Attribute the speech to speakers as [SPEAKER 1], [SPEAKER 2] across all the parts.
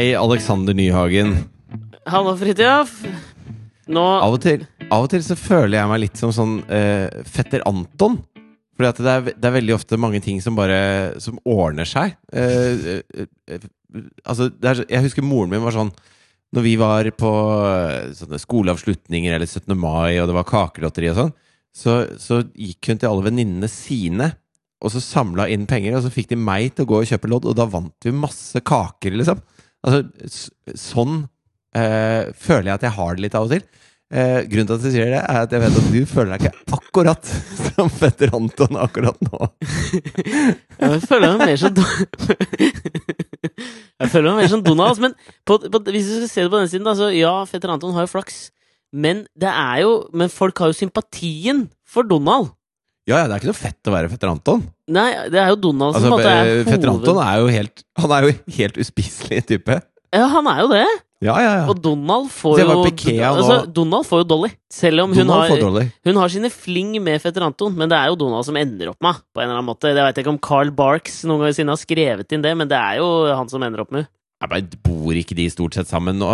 [SPEAKER 1] Hei, Alexander Nyhagen.
[SPEAKER 2] Hallo, Fridtjof. Nå
[SPEAKER 1] Av og, til, av og til så føler jeg meg litt som sånn eh, fetter Anton. Fordi at det er, det er veldig ofte mange ting som bare Som ordner seg. Eh, eh, eh, altså, det er, jeg husker moren min var sånn Når vi var på eh, sånne skoleavslutninger eller 17. mai, og det var kakelotteri og sånn, så, så gikk hun til alle venninnene sine. Og så samla inn penger, og så fikk de meg til å gå og kjøpe lodd, og da vant vi masse kaker, liksom. Altså, sånn eh, føler jeg at jeg har det litt av og til. Eh, grunnen til at jeg sier det, er at jeg vet at du føler deg ikke akkurat som fetter Anton akkurat nå.
[SPEAKER 2] Jeg føler meg mer som Jeg føler meg mer som Donald. Men på, på, hvis du skal se det på den siden, da, så ja, fetter Anton har jo flaks. Men det er jo Men folk har jo sympatien for Donald.
[SPEAKER 1] Ja, ja, det er ikke noe fett å være fetter Anton.
[SPEAKER 2] Nei, det er jo Donald som
[SPEAKER 1] Altså,
[SPEAKER 2] er
[SPEAKER 1] hoved... fetter. Anton er jo helt Han er jo helt uspiselig type.
[SPEAKER 2] Ja, han er jo det.
[SPEAKER 1] Ja, ja, ja.
[SPEAKER 2] Og Donald får jo altså, Donald får jo Dolly. Selv om hun har. Hun har sine fling med fetter Anton, men det er jo Donald som ender opp med på en eller annen måte. Det jeg ikke om Carl Barks noen gang siden har skrevet inn det, men det er jo han som ender opp med.
[SPEAKER 1] Men Bor ikke de stort sett sammen nå,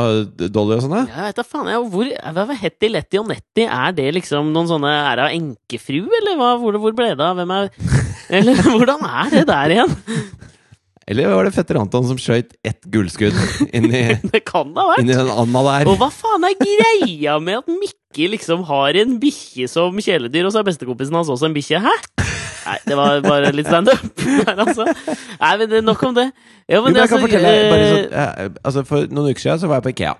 [SPEAKER 1] Dolly og sånne? Ja,
[SPEAKER 2] Jeg vet da faen, jeg, hvor, hva Hetty, Letty og Netty? Er det liksom noen sånne Er det enkefru, eller hva? Hvor, hvor ble det av? Hvem er Eller hvordan er det der igjen?
[SPEAKER 1] Eller var det fetter Anton som skjøt ett gullskudd inn i,
[SPEAKER 2] Det kan det ha
[SPEAKER 1] inn i
[SPEAKER 2] vært.
[SPEAKER 1] den anda der?
[SPEAKER 2] Og hva faen er greia med at Mikke liksom har en bikkje som kjæledyr, og så er bestekompisen hans også en bikkje? Hæ? Nei, det var bare litt standup altså. Nei, men det, nok om det.
[SPEAKER 1] Jo,
[SPEAKER 2] men
[SPEAKER 1] men
[SPEAKER 2] det,
[SPEAKER 1] jeg kan
[SPEAKER 2] altså,
[SPEAKER 1] fortelle bare
[SPEAKER 2] eh,
[SPEAKER 1] sånn, eh, altså For noen uker siden så var jeg på Ikea.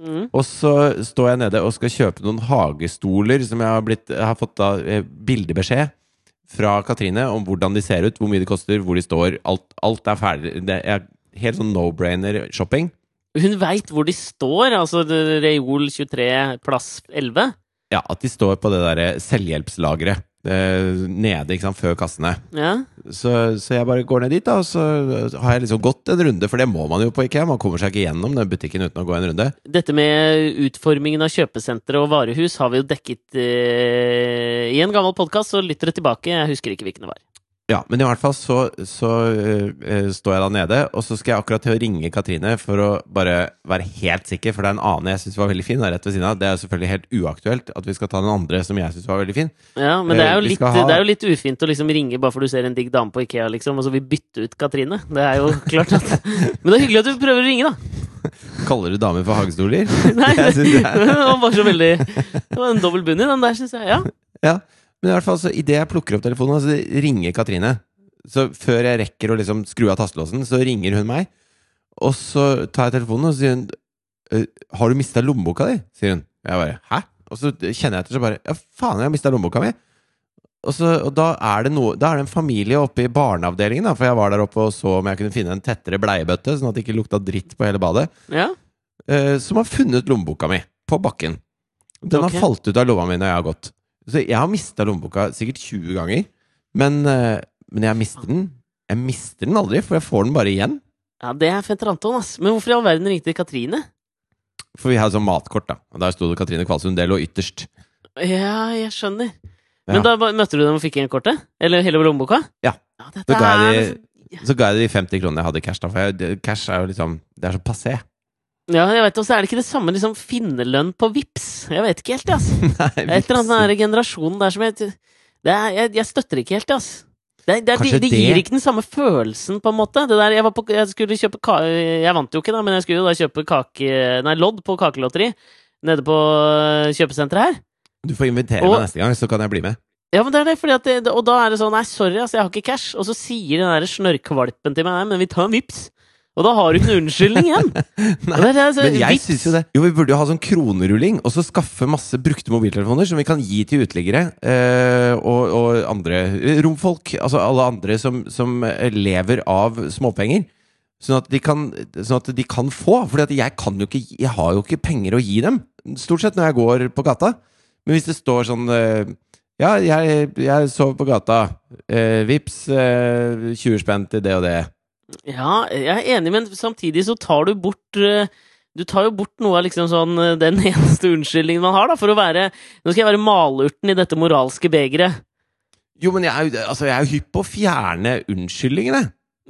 [SPEAKER 2] mm,
[SPEAKER 1] Og så står jeg nede og skal kjøpe noen hagestoler som jeg har, blitt, jeg har fått da, eh, bildebeskjed fra Katrine om hvordan de ser ut, hvor mye de koster, hvor de står. Alt, alt er ferdig. Det er helt sånn no-brainer-shopping.
[SPEAKER 2] Hun veit hvor de står, altså Reol 23, plass 11.
[SPEAKER 1] Ja, at de står på det derre selvhjelpslageret eh, nede ikke sant, før kassene.
[SPEAKER 2] Ja.
[SPEAKER 1] Så, så jeg bare går ned dit, da, og så har jeg liksom gått en runde, for det må man jo på Ikea. Man kommer seg ikke gjennom den butikken uten å gå en runde.
[SPEAKER 2] Dette med utformingen av kjøpesentre og varehus har vi jo dekket eh, i en gammel podkast, så lytter det tilbake. Jeg husker ikke hvilken det var.
[SPEAKER 1] Ja, men i hvert fall så, så øh, står jeg da nede, og så skal jeg akkurat til å ringe Katrine for å bare være helt sikker, for det er en annen jeg syns var veldig fin, det er rett ved siden av. Det er selvfølgelig helt uaktuelt at vi skal ta den andre som jeg syns var veldig fin.
[SPEAKER 2] Ja, Men det er, jo
[SPEAKER 1] uh,
[SPEAKER 2] litt,
[SPEAKER 1] ha-
[SPEAKER 2] det er jo litt ufint å liksom ringe bare for du ser en digg dame på Ikea, liksom, og så vil bytte ut Katrine. Det er jo klart at Men det er hyggelig at du prøver å ringe, da.
[SPEAKER 1] Kaller du damer for hagestoler?
[SPEAKER 2] Nei,
[SPEAKER 1] det er-
[SPEAKER 2] det var bare så veldig Det var en dobbel bunn i den der, syns jeg. Ja.
[SPEAKER 1] Ja, men i hvert fall så idet jeg plukker opp telefonen, så ringer Katrine. Så før jeg rekker å liksom skru av tastelåsen, så ringer hun meg. Og så tar jeg telefonen, og så sier hun «Øh, Har du mista lommeboka di? sier hun. Jeg bare Hæ? Og så kjenner jeg etter, så bare Ja, faen, jeg har mista lommeboka mi. Og, så, og da, er det noe, da er det en familie oppe i barneavdelingen, da, for jeg var der oppe og så om jeg kunne finne en tettere bleiebøtte, sånn at det ikke lukta dritt på hele badet,
[SPEAKER 2] ja.
[SPEAKER 1] uh, som har funnet lommeboka mi på bakken. Den
[SPEAKER 2] okay.
[SPEAKER 1] har falt ut av lomma mi når jeg har gått. Så jeg har mista lommeboka sikkert 20 ganger, men, eh, men jeg mister den. Jeg mister den aldri, for jeg får den bare igjen.
[SPEAKER 2] ja, det er fetter Anton, ass. Men hvorfor i all verden ringte Katrine?
[SPEAKER 1] For vi har sånn matkort, da. Og der sto det Katrine Kvalsund. Det lå ytterst.
[SPEAKER 2] Ja, jeg skjønner.
[SPEAKER 1] Ja.
[SPEAKER 2] Men da møtte du dem og fikk igjen kortet? Eller hele lommeboka?
[SPEAKER 1] Ja.
[SPEAKER 2] dette
[SPEAKER 1] Så ga de, så ga jeg de 50 kronene jeg hadde i cash, da. For jeg, cash er jo liksom Det er så passé.
[SPEAKER 2] Ja, jeg vet, Og så er det ikke det samme liksom finnerlønn på vips. Jeg vet ikke helt, ass.
[SPEAKER 1] Nei,
[SPEAKER 2] et eller annet den der generasjonen der som jeg det er, jeg, jeg støtter ikke helt, ass. Det, det, det, det gir ikke den samme følelsen, på en måte. Det der, jeg, var på, jeg skulle kjøpe ka Jeg vant jo ikke, da, men jeg skulle jo da kjøpe kake, nei, lodd på kakelotteri nede på øh, kjøpesenteret her.
[SPEAKER 1] Du får invitere
[SPEAKER 2] Og-
[SPEAKER 1] meg neste gang, så kan jeg bli med.
[SPEAKER 2] Ja, men det er det, fordi at det, Og da er det sånn Nei, sorry, ass, jeg har ikke cash. Og så sier den der snørrkvalpen til meg Nei, men vi tar en vips. Og da har du ikke noen unnskyldning igjen.
[SPEAKER 1] Nei,
[SPEAKER 2] det er, så,
[SPEAKER 1] Men jeg syns jo det. Jo, vi burde jo ha sånn kronerulling, og så skaffe masse brukte mobiltelefoner som vi kan gi til uteliggere eh, og, og andre romfolk. Altså alle andre som, som lever av småpenger. Sånn at de kan, sånn at de kan få. For jeg kan jo ikke Jeg har jo ikke penger å gi dem. Stort sett når jeg går på gata. Men hvis det står sånn eh, Ja, jeg, jeg sover på gata. Eh, vips eh, 20 spenn til det og det.
[SPEAKER 2] Ja, jeg er enig, men samtidig så tar du bort eh, Du tar jo bort noe av liksom sånn eh, den eneste unnskyldningen man har, da, for å være Nå skal jeg være malurten i dette moralske begeret.
[SPEAKER 1] Jo, men jeg er jo, altså, jeg er jo hypp på å fjerne unnskyldningene.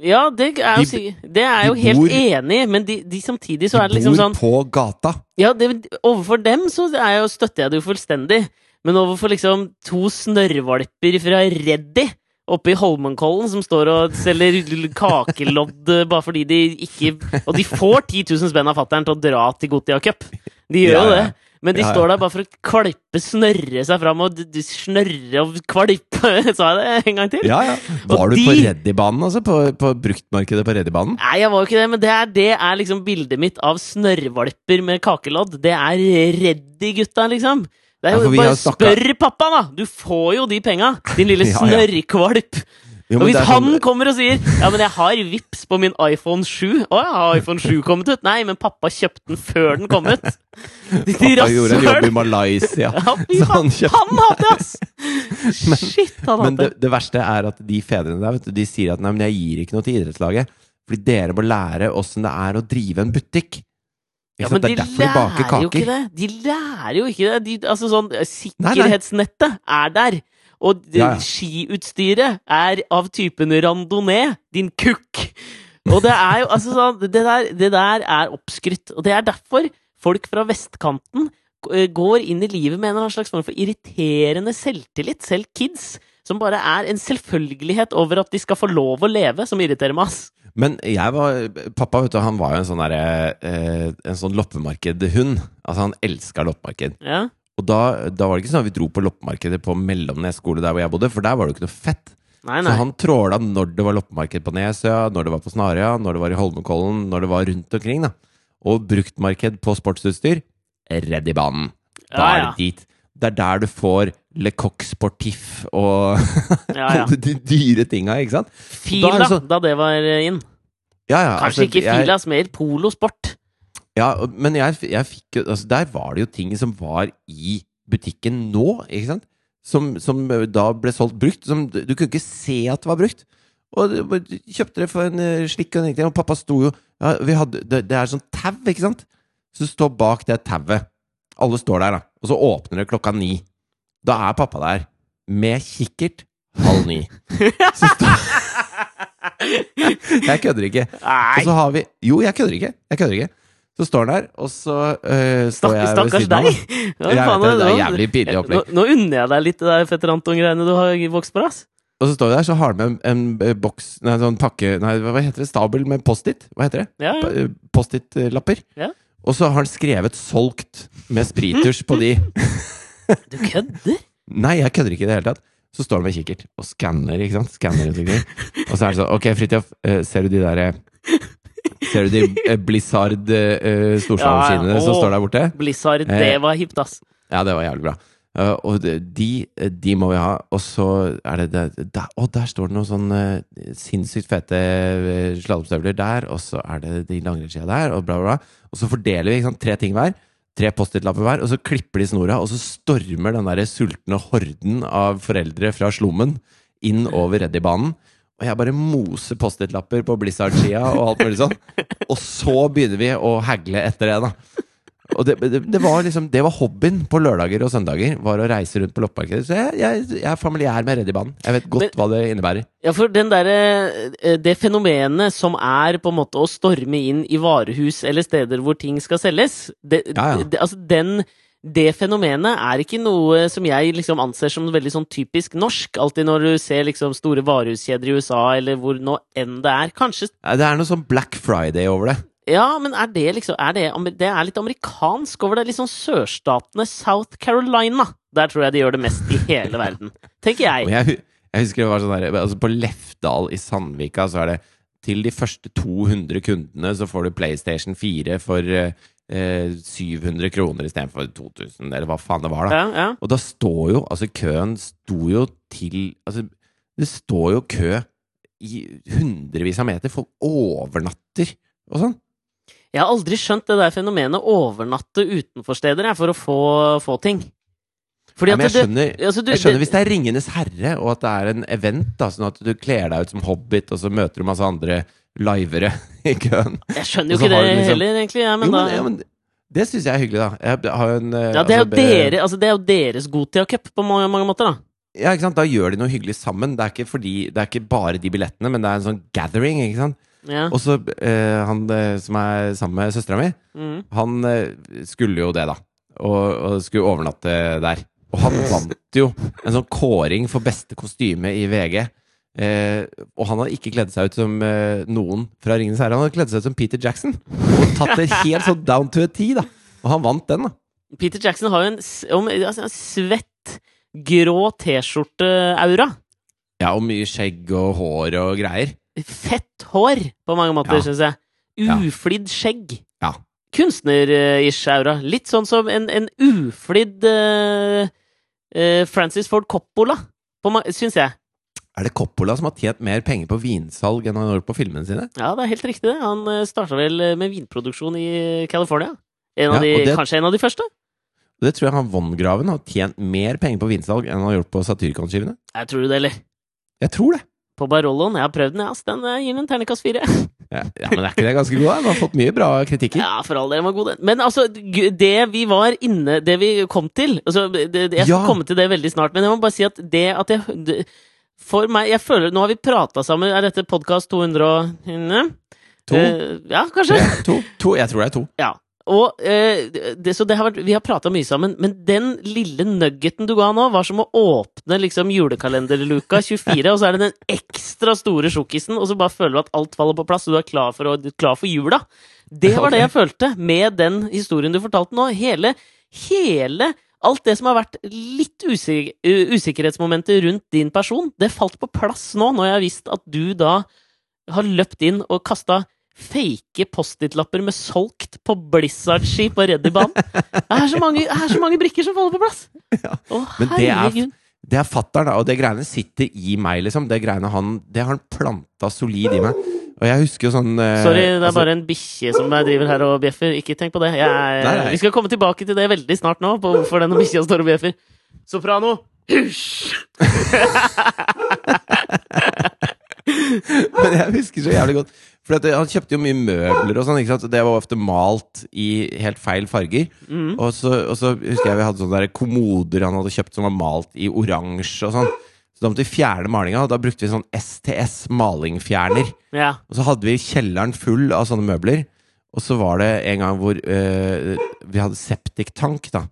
[SPEAKER 2] Ja, det er jo,
[SPEAKER 1] De-
[SPEAKER 2] det er jo
[SPEAKER 1] de
[SPEAKER 2] helt
[SPEAKER 1] bor-
[SPEAKER 2] enig, men de, de samtidig så er det liksom sånn De bor
[SPEAKER 1] på gata.
[SPEAKER 2] Ja, det, overfor dem så jeg støtter jeg det jo fullstendig. Men overfor liksom to snørrvalper fra Reddy oppe i Holmenkollen som står og selger kakelodd eh, bare fordi de ikke Og de får 10 000 spenn av fatter'n til å dra til Gotia Cup! De gjør jo
[SPEAKER 1] ja.
[SPEAKER 2] det. Men de
[SPEAKER 1] Ja, ja.
[SPEAKER 2] står der bare for å kvalpe, snørre seg fram og snørre og kvalpe. Sa jeg det en gang til?
[SPEAKER 1] Ja, ja.
[SPEAKER 2] Og
[SPEAKER 1] Var du på
[SPEAKER 2] de-
[SPEAKER 1] Reddybanen, altså? På, på bruktmarkedet på Reddybanen?
[SPEAKER 2] Nei, jeg var jo ikke det, men det er, det er liksom bildet mitt av snørrvalper med kakelodd. Det er Reddy-gutta, liksom. Det er jo
[SPEAKER 1] ja,
[SPEAKER 2] Bare spør pappa, da! Du får jo de penga! Din lille
[SPEAKER 1] Ja,
[SPEAKER 2] snørrkvalp.
[SPEAKER 1] Jo,
[SPEAKER 2] og hvis han
[SPEAKER 1] sånn-
[SPEAKER 2] kommer og sier Ja, men jeg har vips på min iPhone 7 Å ja, har iPhone 7 kommet ut? Nei, men pappa kjøpte den før den kom ut. De
[SPEAKER 1] Pappa gjorde en jobb i! Malaysia.
[SPEAKER 2] Ja,
[SPEAKER 1] Så han kjøpte
[SPEAKER 2] han hadde ass! Shit, han
[SPEAKER 1] Men det,
[SPEAKER 2] hadde det.
[SPEAKER 1] det verste er at de fedrene der, vet du, de sier at nei, men jeg gir ikke noe til idrettslaget. Fordi dere må lære åssen det er å drive en butikk.
[SPEAKER 2] Ja, men
[SPEAKER 1] det
[SPEAKER 2] de
[SPEAKER 1] er
[SPEAKER 2] lærer jo ikke det. De lærer jo ikke det. De, altså sånn,
[SPEAKER 1] nei.
[SPEAKER 2] Sikkerhetsnettet er der. Og de,
[SPEAKER 1] Ja, ja.
[SPEAKER 2] skiutstyret er av typen randonee, din kukk. Og det er jo altså sånn Det der, det der er oppskrytt. Og det er derfor folk fra vestkanten eh, går inn i livet med en eller annen slags form for irriterende selvtillit, selv kids, som bare er en selvfølgelighet over at de skal få lov å leve, som irriterer meg, ass.
[SPEAKER 1] Men jeg var Pappa vet du, han var jo en sånn der, eh, En sånn loppemarkedhund. Altså, han elska loppemarked.
[SPEAKER 2] Ja.
[SPEAKER 1] Og da, da var det ikke sånn at vi dro på loppemarkedet på Mellomnes skole der hvor jeg bodde, for der var det jo ikke noe fett.
[SPEAKER 2] Nei,
[SPEAKER 1] Så han tråla når det var loppemarked på Nesøya, når det var på Snarøya, når det var i Holmenkollen, når det var rundt omkring. da Og bruktmarked på sportsutstyr redd Da
[SPEAKER 2] banen.
[SPEAKER 1] er
[SPEAKER 2] ja.
[SPEAKER 1] det dit. Det er der du får Le Coq Sportif og
[SPEAKER 2] Ja, ja.
[SPEAKER 1] de dyre tinga, ikke sant?
[SPEAKER 2] Fila,
[SPEAKER 1] Da det sånn-
[SPEAKER 2] da det var inn.
[SPEAKER 1] Ja, ja,
[SPEAKER 2] Kanskje
[SPEAKER 1] altså,
[SPEAKER 2] ikke
[SPEAKER 1] jeg-
[SPEAKER 2] Filas, mer polosport.
[SPEAKER 1] Ja, men jeg, jeg fikk jo altså Der var det jo ting som var i butikken nå, ikke sant? Som, som da ble solgt brukt. Som, du kunne ikke se at det var brukt. Og du kjøpte det for en eh, slikk og en ingenting. Og pappa sto jo ja, vi hadde, det, det er sånn tau, ikke sant? Så du står bak det tauet. Alle står der, da. Og så åpner det klokka ni. Da er pappa der. Med kikkert halv ni. Så står Jeg kødder ikke. Og så har vi Jo, jeg kødder ikke. Jeg kødder ikke. Så står han der, og så øh, står jeg ved
[SPEAKER 2] stakkars
[SPEAKER 1] siden av.
[SPEAKER 2] deg! Ja,
[SPEAKER 1] Jeg
[SPEAKER 2] faen,
[SPEAKER 1] det, er
[SPEAKER 2] nå-
[SPEAKER 1] jævlig pinlig opplegg.
[SPEAKER 2] nå unner jeg deg litt det der Fetter Anton-greiene du har vokst på, ass.
[SPEAKER 1] Og så står vi der, så har han med en, en boks Nei, sånn pakke Nei, hva heter det? Stabel med Post-It? Hva heter det?
[SPEAKER 2] Ja, ja.
[SPEAKER 1] Post-It-lapper.
[SPEAKER 2] Ja.
[SPEAKER 1] Og så har han skrevet 'solgt' med spriters på de.
[SPEAKER 2] Du kødder?
[SPEAKER 1] Nei, jeg kødder ikke i det hele tatt. Så står han med kikkert og skanner, ikke sant? Skanner rundt omkring. Og så er det sånn Ok, Fridtjof, eh, ser du de der eh, Ser du de eh, Blizzard uh,
[SPEAKER 2] Ja, ja.
[SPEAKER 1] som står der borte?
[SPEAKER 2] Blizzard, det var hipt, ass.
[SPEAKER 1] Ja, det var jævlig bra. Uh, og de, de, de må vi ha. Og så er det, det der, Og der står det noen sånn uh, sinnssykt fete slalåmstøvler der, og så er det de langrennsskia der, og bla, bla, bla. Og så fordeler vi sant, tre ting hver. Tre Post-It-lapper hver, og så klipper de snora, og så stormer den der sultne horden av foreldre fra slummen inn over Reddybanen. Og jeg bare moser Post-It-lapper på Blizzard-skia og alt mulig sånn. Og så begynner vi å hagle etter det, da. Og det, det, det var liksom Det var hobbyen på lørdager og søndager. Var å reise rundt på loppemarkedet. Så jeg, jeg, jeg er familiær med Reddybanen. Jeg vet godt
[SPEAKER 2] Men-
[SPEAKER 1] hva det innebærer.
[SPEAKER 2] Ja, for den derre eh, Det fenomenet som er på en måte å storme inn i varehus eller steder hvor ting skal selges det,
[SPEAKER 1] Ja, ja.
[SPEAKER 2] Altså, den det fenomenet er ikke noe som jeg liksom anser som veldig sånn typisk norsk. Alltid når du ser liksom store varehuskjeder i USA, eller hvor nå enn det er. Kanskje
[SPEAKER 1] Det er noe sånn Black Friday over det.
[SPEAKER 2] Ja, men er det liksom er det, det er litt amerikansk over det. Sånn sørstatene South Carolina. Der tror jeg de gjør det mest i hele verden. Tenker jeg.
[SPEAKER 1] jeg, jeg husker det var sånn der altså På Lefdal i Sandvika så er det til de første 200 kundene så får du PlayStation 4 for eh, 700 kroner istedenfor 2000, eller hva faen det var, da.
[SPEAKER 2] Ja, ja.
[SPEAKER 1] Og da står jo Altså, køen sto jo til Altså, det står jo kø i hundrevis av meter. Folk overnatter og sånn.
[SPEAKER 2] Jeg har aldri skjønt det der fenomenet overnatte utenfor steder jeg, for å få, få ting. Fordi
[SPEAKER 1] Ja, men jeg
[SPEAKER 2] det,
[SPEAKER 1] skjønner,
[SPEAKER 2] altså, du,
[SPEAKER 1] jeg skjønner
[SPEAKER 2] det-
[SPEAKER 1] hvis det er Ringenes herre, og at det er en event, da, sånn at du kler deg ut som hobbit, og så møter du masse andre livere i køen.
[SPEAKER 2] Jeg skjønner jo ikke det
[SPEAKER 1] liksom-
[SPEAKER 2] heller, egentlig. Ja, men
[SPEAKER 1] jo,
[SPEAKER 2] da,
[SPEAKER 1] men, ja, men det syns jeg er hyggelig, da. Jeg har en eh,
[SPEAKER 2] ja, det, er
[SPEAKER 1] altså,
[SPEAKER 2] dere, altså, det er jo deres Gotia Cup på mange, mange måter, da.
[SPEAKER 1] Ja, ikke sant? Da gjør de noe hyggelig sammen. Det er ikke, fordi, det er ikke bare de billettene, men det er en sånn gathering. ikke sant?
[SPEAKER 2] Ja.
[SPEAKER 1] Og så eh, han eh, som er sammen med søstera mi,
[SPEAKER 2] Mm.
[SPEAKER 1] han eh, skulle jo det, da. Og, og skulle overnatte der. Og han vant jo en sånn kåring for beste kostyme i VG. Eh, og han hadde ikke kledd seg ut som eh, noen fra Ringenes herre. Han hadde kledd seg ut som Peter Jackson. Og tatt det helt sånn down to a T, da. Og han vant den, da.
[SPEAKER 2] Peter Jackson har jo en, altså, en svett, grå T-skjorte-aura.
[SPEAKER 1] Ja, og mye skjegg og hår og greier.
[SPEAKER 2] Fett hår, på mange måter,
[SPEAKER 1] Ja.
[SPEAKER 2] synes jeg. Uflidd skjegg.
[SPEAKER 1] Ja.
[SPEAKER 2] Kunstner-ish aura. Litt sånn som en, en uflidd uh, uh, Francis Ford Coppola, på syns jeg.
[SPEAKER 1] Er det Coppola som har tjent mer penger på vinsalg enn han har gjort på filmene sine?
[SPEAKER 2] Ja, det er helt riktig, det. Han uh, starta vel eh, med vinproduksjon i California. En av
[SPEAKER 1] Ja,
[SPEAKER 2] de,
[SPEAKER 1] det-
[SPEAKER 2] Kanskje en av de første?
[SPEAKER 1] Det tror jeg han Von-graven har tjent mer penger på vinsalg enn han har gjort på Satyrkonskivene.
[SPEAKER 2] Tror du det, eller?
[SPEAKER 1] Jeg tror det.
[SPEAKER 2] På Baroloen. Jeg har prøvd den, ja, ass. Den eh, gir en terningkast fire.
[SPEAKER 1] Ja, ja, Men er ikke det ganske god? Den har fått mye bra kritikker.
[SPEAKER 2] Ja, for all del, var god, den. Men altså, det vi var inne Det vi kom til altså, det, det, Jeg skal
[SPEAKER 1] Ja.
[SPEAKER 2] komme til det veldig snart, men jeg må bare si at det at jeg det, For meg Jeg føler Nå har vi prata sammen. Er dette podkast 200 og
[SPEAKER 1] To?
[SPEAKER 2] Eh, ja, kanskje?
[SPEAKER 1] Ja, To? to? Jeg tror det er to.
[SPEAKER 2] Ja. Og eh, det, Så det har vært, vi har prata mye sammen, men den lille nuggeten du ga nå, var som å åpne liksom julekalenderluka 24, og så er det den ekstra store sjokkisen, og så bare føler du at alt faller på plass, og du er klar for, å, klar for jula. Det var det jeg følte med den historien du fortalte nå. Hele, hele Alt det som har vært litt usik usikkerhetsmomenter rundt din person, det falt på plass nå, når jeg har visst at du da har løpt inn og kasta fake Post-It-lapper med 'solgt' på Blizzard-ski på Reddybanen. Det er så mange, det er så mange brikker som faller på plass!
[SPEAKER 1] Ja.
[SPEAKER 2] Å,
[SPEAKER 1] Men det er-. Det er fatter'n, og det greiene sitter i meg, liksom. Det greiene han Det har han planta solid i meg. Og jeg husker jo sånn eh,
[SPEAKER 2] Sorry, det er
[SPEAKER 1] altså-
[SPEAKER 2] bare en bikkje som driver her og bjeffer. Ikke tenk på det. Jeg,
[SPEAKER 1] Nei, nei.
[SPEAKER 2] Vi skal komme tilbake til det veldig snart nå, på hvorfor denne bikkja står og bjeffer. Soprano, hysj!
[SPEAKER 1] Men jeg husker så jævlig godt. For at han kjøpte jo mye møbler og sånn. ikke sant? Det var ofte malt i helt feil farger.
[SPEAKER 2] Mm.
[SPEAKER 1] Og, så, og så husker jeg vi hadde sånne der kommoder han hadde kjøpt som var malt i oransje og sånn. Så da måtte vi fjerne malinga, og da brukte vi sånn STS malingfjerner.
[SPEAKER 2] Ja.
[SPEAKER 1] Og så hadde vi kjelleren full av sånne møbler. Og så var det en gang hvor øh, vi hadde septiktank da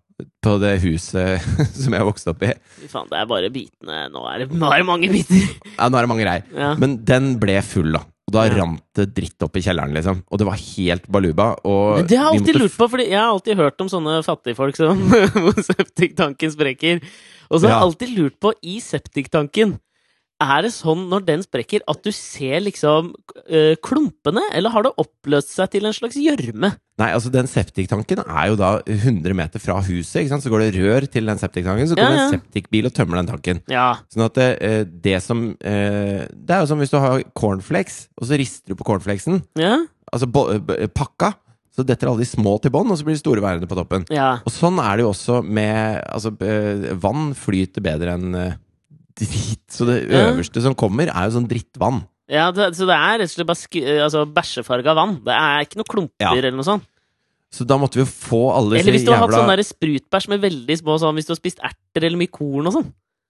[SPEAKER 1] på det huset som jeg vokste opp i.
[SPEAKER 2] Fy faen, det er bare bitene. Nå er det, nå er det mange biter.
[SPEAKER 1] Ja, nå er det mange greier.
[SPEAKER 2] Ja.
[SPEAKER 1] Men den ble full, da. Og da
[SPEAKER 2] Ja.
[SPEAKER 1] rant det dritt opp i kjelleren, liksom. Og det var helt baluba. Og
[SPEAKER 2] Men det har jeg alltid lurt på, for jeg har alltid hørt om sånne fattigfolk som hvor septiktanken sprekker. Og så har jeg
[SPEAKER 1] Ja.
[SPEAKER 2] alltid lurt på, i septiktanken Er det sånn når den sprekker, at du ser liksom øh, klumpene, eller har det oppløst seg til en slags gjørme?
[SPEAKER 1] Nei, altså den septiktanken er jo da 100 meter fra huset, ikke sant? Så går det rør til den septiktanken, så kommer
[SPEAKER 2] Ja, ja.
[SPEAKER 1] en septikbil og tømmer den tanken.
[SPEAKER 2] Ja.
[SPEAKER 1] Sånn at det, eh, det som eh, Det er jo som hvis du har cornflakes, og så rister du på cornflakesen,
[SPEAKER 2] Ja.
[SPEAKER 1] altså b- pakka, så detter alle de små til bånn, og så blir de store værende på toppen.
[SPEAKER 2] ja.
[SPEAKER 1] Og sånn er det jo også med Altså, eh, vann flyter bedre enn eh, drit. Så det øverste som kommer, er jo sånn drittvann.
[SPEAKER 2] ja det, så det er rett og slett bare altså bæsjefarga vann? Det er ikke noe klumper
[SPEAKER 1] Ja.
[SPEAKER 2] eller noe sånt?
[SPEAKER 1] Så da måtte vi jo få alle
[SPEAKER 2] Eller hvis du har hatt
[SPEAKER 1] jævla
[SPEAKER 2] sånn der sprutbæsj med veldig små sånn Hvis du har spist erter eller mye korn og sånn?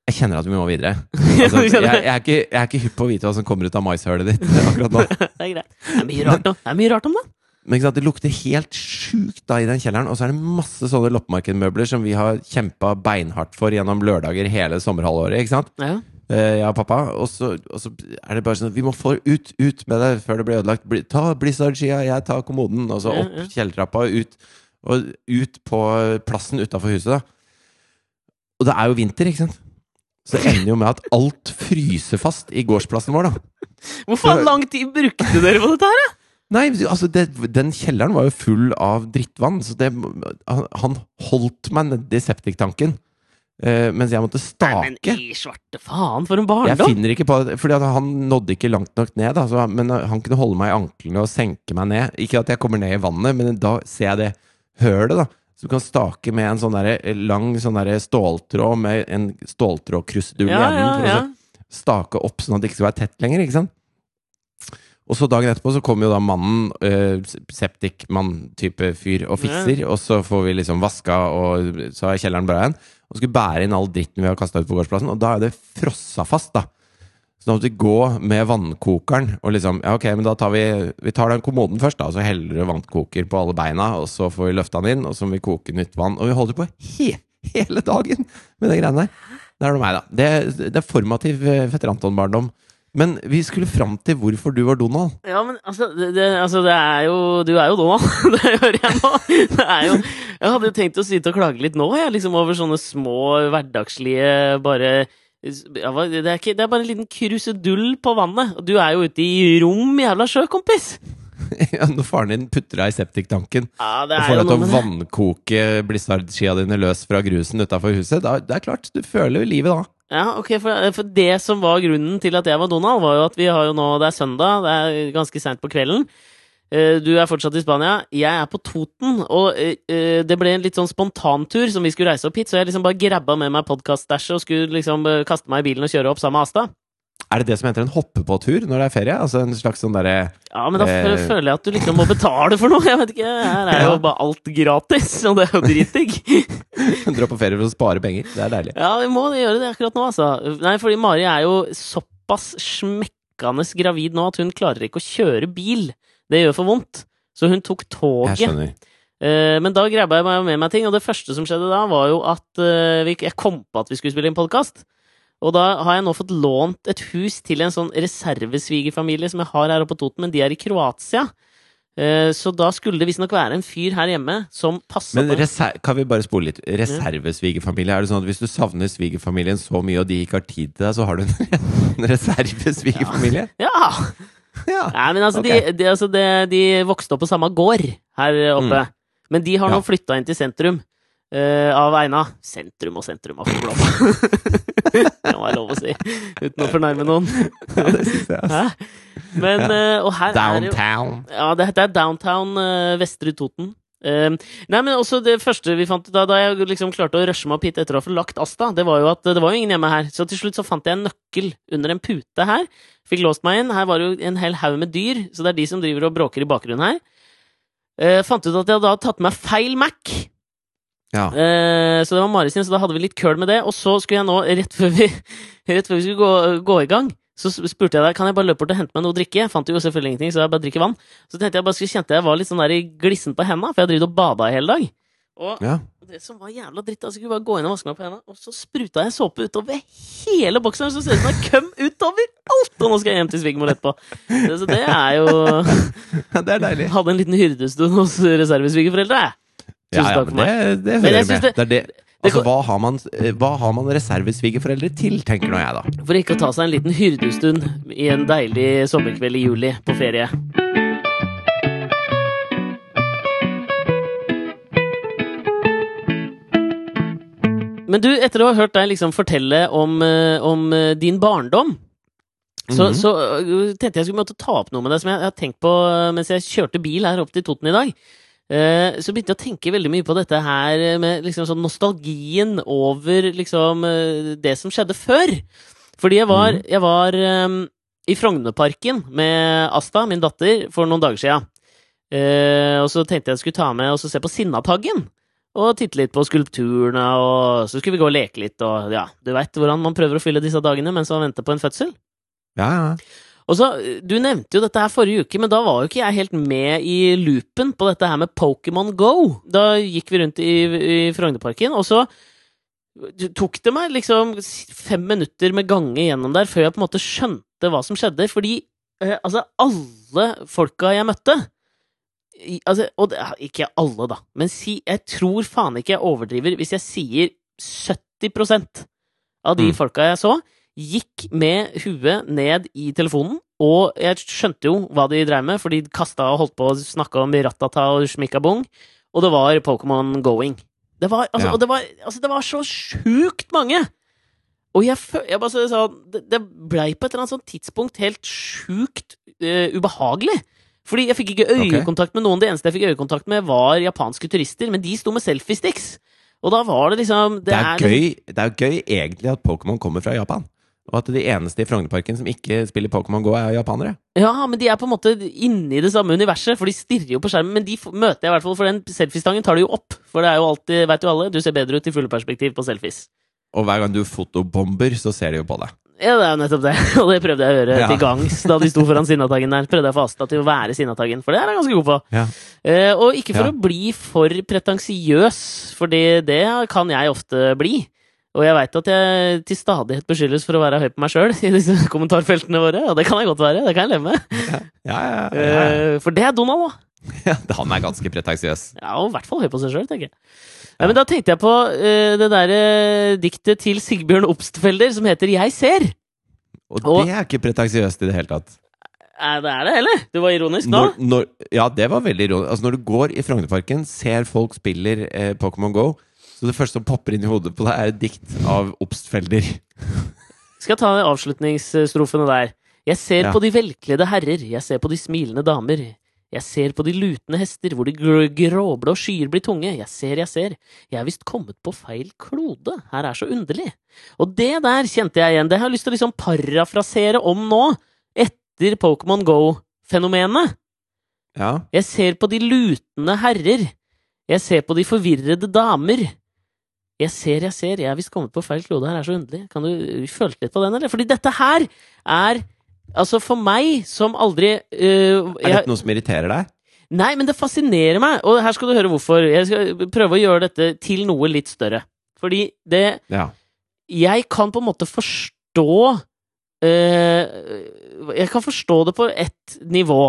[SPEAKER 1] Jeg kjenner at vi må videre. Altså, jeg, jeg, er ikke, jeg er ikke hypp på å vite hva som kommer ut av maishølet ditt akkurat nå.
[SPEAKER 2] Det er greit. Det er mye rart, om- det er mye rart om det.
[SPEAKER 1] Men ikke sant, det lukter helt sjukt da i den kjelleren. Og så er det masse sånne loppemarkedmøbler som vi har kjempa beinhardt for gjennom lørdager hele sommerhalvåret. ikke sant?
[SPEAKER 2] Ja.
[SPEAKER 1] Eh, jeg og pappa. Og så, og så er det bare sånn Vi må få ut, ut med det før det blir ødelagt. Bli, ta Blizzard-skia, jeg tar kommoden. Og så opp kjellertrappa, ut, og ut på plassen utafor huset. da Og det er jo vinter, ikke sant? Så det ender jo med at alt fryser fast i gårdsplassen vår, da.
[SPEAKER 2] Hvor faen lang tid brukte dere på dette her? da?
[SPEAKER 1] Nei, altså det, den kjelleren var jo full av drittvann, så det, han, han holdt meg nedi septiktanken. Eh, mens jeg måtte stake.
[SPEAKER 2] Nei, men i svarte faen, for en barndom!
[SPEAKER 1] Jeg finner ikke på det, fordi han nådde ikke langt nok ned. Da, så, men han kunne holde meg i anklene og senke meg ned. Ikke at jeg kommer ned i vannet, men da ser jeg det hølet. da Så du kan stake med en sånn der, lang sånn der ståltråd med en ståltrådkrustdull i
[SPEAKER 2] Ja,
[SPEAKER 1] enden.
[SPEAKER 2] ja, ja.
[SPEAKER 1] så stake opp sånn at det ikke skal være tett lenger. ikke sant? Og så dagen etterpå så kommer jo da mannen, uh, septikmann-type fyr, og fikser. Og så får vi liksom vaska, og så er kjelleren bra igjen. Og skulle bære inn all dritten vi har kasta ut på gårdsplassen, og da er det frossa fast, da. Så da måtte vi gå med vannkokeren og liksom Ja, ok, men da tar vi Vi tar den kommoden først, da, og så heller du vannkoker på alle beina, og så får vi løfta den inn, og så må vi koke nytt vann. Og vi holder på he hele dagen med de greiene der. Det er noe meg, da. Det, det er formativ eh, fetter Anton-barndom. Men vi skulle fram til hvorfor du var Donald.
[SPEAKER 2] Ja, men altså det, det, altså, det er jo Du er jo Donald. det hører jeg nå. Det jo Jeg hadde jo tenkt å sitte og klage litt nå, jeg, liksom over sånne små hverdagslige bare det, er ikke, det er bare en liten krusedull på vannet. Og du er jo ute i rom jævla sjø, kompis!
[SPEAKER 1] ja, når faren din putter deg i septiktanken
[SPEAKER 2] ja, det er
[SPEAKER 1] og får deg til å vannkoke blizzardskia dine løs fra grusen utafor huset, da, det er klart, du føler livet da.
[SPEAKER 2] Ja, ok, for, for det som var grunnen til at jeg var Donald, var jo at vi har jo nå Det er søndag, det er ganske seint på kvelden. Eh, Du er fortsatt i Spania, jeg er på Toten, og eh, eh, det ble en litt sånn spontantur som vi skulle reise opp hit, så jeg liksom bare grabba med meg podkast-stæsjet og skulle liksom eh, kaste meg i bilen og kjøre opp sammen med Asta.
[SPEAKER 1] Er det det som heter en hoppe på tur når det er ferie? Altså en slags sånn derre
[SPEAKER 2] Ja, men da
[SPEAKER 1] Eh.
[SPEAKER 2] føler jeg at du liksom må betale for noe. Jeg vet ikke, Her er jo bare alt gratis, og det er jo dritdigg.
[SPEAKER 1] dra på ferie for å spare penger? Det er deilig.
[SPEAKER 2] Ja, vi må gjøre det akkurat nå, altså. Nei, fordi Mari er jo såpass smekkende gravid nå at hun klarer ikke å kjøre bil. Det gjør for vondt. Så hun tok toget.
[SPEAKER 1] Jeg skjønner.
[SPEAKER 2] Eh, men da grabba jeg meg med meg ting, og det første som skjedde da, var jo at eh, jeg kom på at vi skulle spille inn podkast. Og da har jeg nå fått lånt et hus til en sånn reservesvigerfamilie som jeg har her oppe på Toten, men de er i Kroatia. Eh, så da skulle det visstnok være en fyr her hjemme som passa
[SPEAKER 1] Men kan vi bare spole litt? Reservesvigerfamilie, er det sånn at hvis du savner svigerfamilien så mye, og de ikke har tid til deg, så har du en, reservesvigerfamilie?
[SPEAKER 2] Ja!
[SPEAKER 1] Ja.
[SPEAKER 2] Nei, men altså,
[SPEAKER 1] okay.
[SPEAKER 2] de, de, altså de, de vokste opp på samme gård her oppe. Men de har nå
[SPEAKER 1] Mm. Ja.
[SPEAKER 2] flytta inn til sentrum eh, av Eina. Sentrum og sentrum av Flåm. det må være lov å si, uten å fornærme noen.
[SPEAKER 1] ja, det syns jeg. Altså.
[SPEAKER 2] Men, uh, og her er jo
[SPEAKER 1] Downtown.
[SPEAKER 2] Ja, det, det er downtown uh, Vestre Toten. Uh, nei, men også det første vi fant da, da jeg liksom klarte å rushe meg opp hit etter å ha forlagt Asta, det var jo at det var jo ingen hjemme her. Så til slutt så fant jeg en nøkkel under en pute her. Fikk låst meg inn. Her var det jo en hel haug med dyr, så det er de som driver og bråker i bakgrunnen her. Uh, fant ut at jeg da hadde tatt med feil Mac.
[SPEAKER 1] Ja.
[SPEAKER 2] Eh, så det var Mari sin, så da hadde vi litt køl med det. Og så skulle jeg nå, rett før vi, rett før vi skulle gå, gå i gang, så spurte jeg deg kan jeg bare løpe bort og hente meg noe å drikke. Jeg fant jo selvfølgelig ingenting, så jeg bare drikker vann. Så tenkte jeg bare skulle kjente jeg var litt sånn der glissen på hendene, for jeg har drevet og bada i hele dag. Og
[SPEAKER 1] ja.
[SPEAKER 2] det som var jævla dritt, altså, jeg skulle bare gå inn og vaske meg på hendene, og så spruta jeg såpe utover hele boksen. så ser det ut som det køm utover alt! Og nå skal jeg hjem til svigermor etterpå. Så det er jo
[SPEAKER 1] Det er deilig.
[SPEAKER 2] Hadde en liten hyrdestund hos reservesvigerforeldre, jeg.
[SPEAKER 1] Ja,
[SPEAKER 2] Tusen
[SPEAKER 1] ja,
[SPEAKER 2] takk
[SPEAKER 1] men
[SPEAKER 2] for meg.
[SPEAKER 1] det, det hører
[SPEAKER 2] jeg
[SPEAKER 1] med. Det,
[SPEAKER 2] det-
[SPEAKER 1] er det. Altså, hva har man, eh, hva har man reservesvigerforeldre til, tenker nå jeg, da.
[SPEAKER 2] For ikke å ta seg en liten hyrdestund i en deilig sommerkveld i juli på ferie. Men du, etter å ha hørt deg liksom fortelle om, eh, om eh, din barndom, så,
[SPEAKER 1] Mhm.
[SPEAKER 2] så øh, tenkte jeg skulle måtte ta opp noe med deg som jeg har tenkt på mens jeg kjørte bil her opp til Toten i dag. Eh, Så begynte jeg å tenke veldig mye på dette her med liksom sånn nostalgien over liksom øh, det som skjedde før. Fordi jeg var,
[SPEAKER 1] Mhm.
[SPEAKER 2] jeg var um, i Frognerparken med Asta, min datter, for noen dager sia. Uh, og så tenkte jeg jeg skulle ta med og se på Sinnataggen. Og titte litt på skulpturene, og så skulle vi gå og leke litt, og ja, du veit hvordan man prøver å fylle disse dagene mens man venter på en fødsel.
[SPEAKER 1] Ja, ja.
[SPEAKER 2] Og så, Du nevnte jo dette her forrige uke, men da var jo ikke jeg helt med i loopen på dette her med Pokémon Go. Da gikk vi rundt i, i Frognerparken, og så tok det meg liksom fem minutter med gange gjennom der før jeg på en måte skjønte hva som skjedde. Fordi eh, altså, alle folka jeg møtte i, altså, Og det, ikke alle, da, men si, jeg tror faen ikke jeg overdriver hvis jeg sier 70% av de
[SPEAKER 1] Mm.
[SPEAKER 2] folka jeg så, gikk med huet ned i telefonen, og jeg skjønte jo hva de drev med, for de kasta og holdt på og snakke om Ratata og Shmikabong, og det var Pokémon Going. Det var, altså,
[SPEAKER 1] Ja.
[SPEAKER 2] det var, altså, det var så sjukt mange! Og jeg, jeg bare så, så, det, det blei på et eller annet sånt tidspunkt helt sjukt uh, ubehagelig. Fordi jeg fikk ikke øyekontakt med noen. Det eneste jeg fikk øyekontakt med, var japanske turister, men de sto med selfiesticks. Og da var det liksom
[SPEAKER 1] Det er,
[SPEAKER 2] er,
[SPEAKER 1] gøy, det er gøy egentlig at Pokémon kommer fra Japan. Og at de eneste i Frognerparken som ikke spiller Pokémon GO, er japanere.
[SPEAKER 2] Ja, men de er på en måte inni det samme universet, for de stirrer jo på skjermen. Men de møter jeg i hvert fall, for den selfiestangen tar de jo opp. For det er jo alltid, vet jo alle, du ser bedre ut i fulle perspektiv på selfies.
[SPEAKER 1] Og hver gang du fotobomber, så ser de jo på deg.
[SPEAKER 2] Ja, det er jo nettopp det. Og det prøvde jeg å gjøre
[SPEAKER 1] Ja.
[SPEAKER 2] til gangs da de sto foran Sinnataggen der. Prøvde jeg å få Asta til å være Sinnataggen, for det er jeg ganske god på.
[SPEAKER 1] Ja.
[SPEAKER 2] Uh, og ikke for
[SPEAKER 1] Ja.
[SPEAKER 2] å bli for pretensiøs, for det, det kan jeg ofte bli. Og jeg veit at jeg til stadighet beskyldes for å være høy på meg sjøl i disse kommentarfeltene våre, og det kan jeg godt være. Det kan jeg leve med.
[SPEAKER 1] Ja, ja, ja.
[SPEAKER 2] Eh, for det er Donald da.
[SPEAKER 1] ja. Han er ganske pretensiøs.
[SPEAKER 2] Ja, og i hvert fall høy på seg sjøl, tenker jeg. Ja, men da tenkte jeg på uh, det derre diktet til Sigbjørn Obstfelder som heter Jeg ser.
[SPEAKER 1] Og,
[SPEAKER 2] Og-
[SPEAKER 1] det er ikke pretensiøst i det hele tatt.
[SPEAKER 2] Nei, det er det, heller. Du var ironisk nå?
[SPEAKER 1] Når, når, ja, det var veldig ironisk. Altså, når du går i Frognerparken, ser folk spiller uh, Pokémon GO, så det første som popper inn i hodet på deg, er et dikt av Obstfelder.
[SPEAKER 2] Skal jeg ta avslutningsstrofene der. Jeg ser
[SPEAKER 1] Ja.
[SPEAKER 2] på de velkledde herrer, jeg ser på de smilende damer. Jeg ser på de lutende hester, hvor de gr gråblå skyer blir tunge. Jeg ser, jeg ser. Jeg er visst kommet på feil klode. Her er så underlig. Og det der kjente jeg igjen. Det har jeg lyst til å liksom parafrasere om nå, etter Pokémon Go-fenomenet.
[SPEAKER 1] Ja.
[SPEAKER 2] Jeg ser på de lutende herrer. Jeg ser på de forvirrede damer. Jeg ser, jeg ser, jeg er visst kommet på feil klode, her er så underlig. Kan du føle litt på den, eller? Fordi dette her er Altså, for meg som aldri øh,
[SPEAKER 1] Er dette noe som irriterer deg?
[SPEAKER 2] Nei, men det fascinerer meg, og her skal du høre hvorfor. Jeg skal prøve å gjøre dette til noe litt større. Fordi det
[SPEAKER 1] Ja.
[SPEAKER 2] jeg kan på en måte forstå uh, Jeg kan forstå det på ett nivå.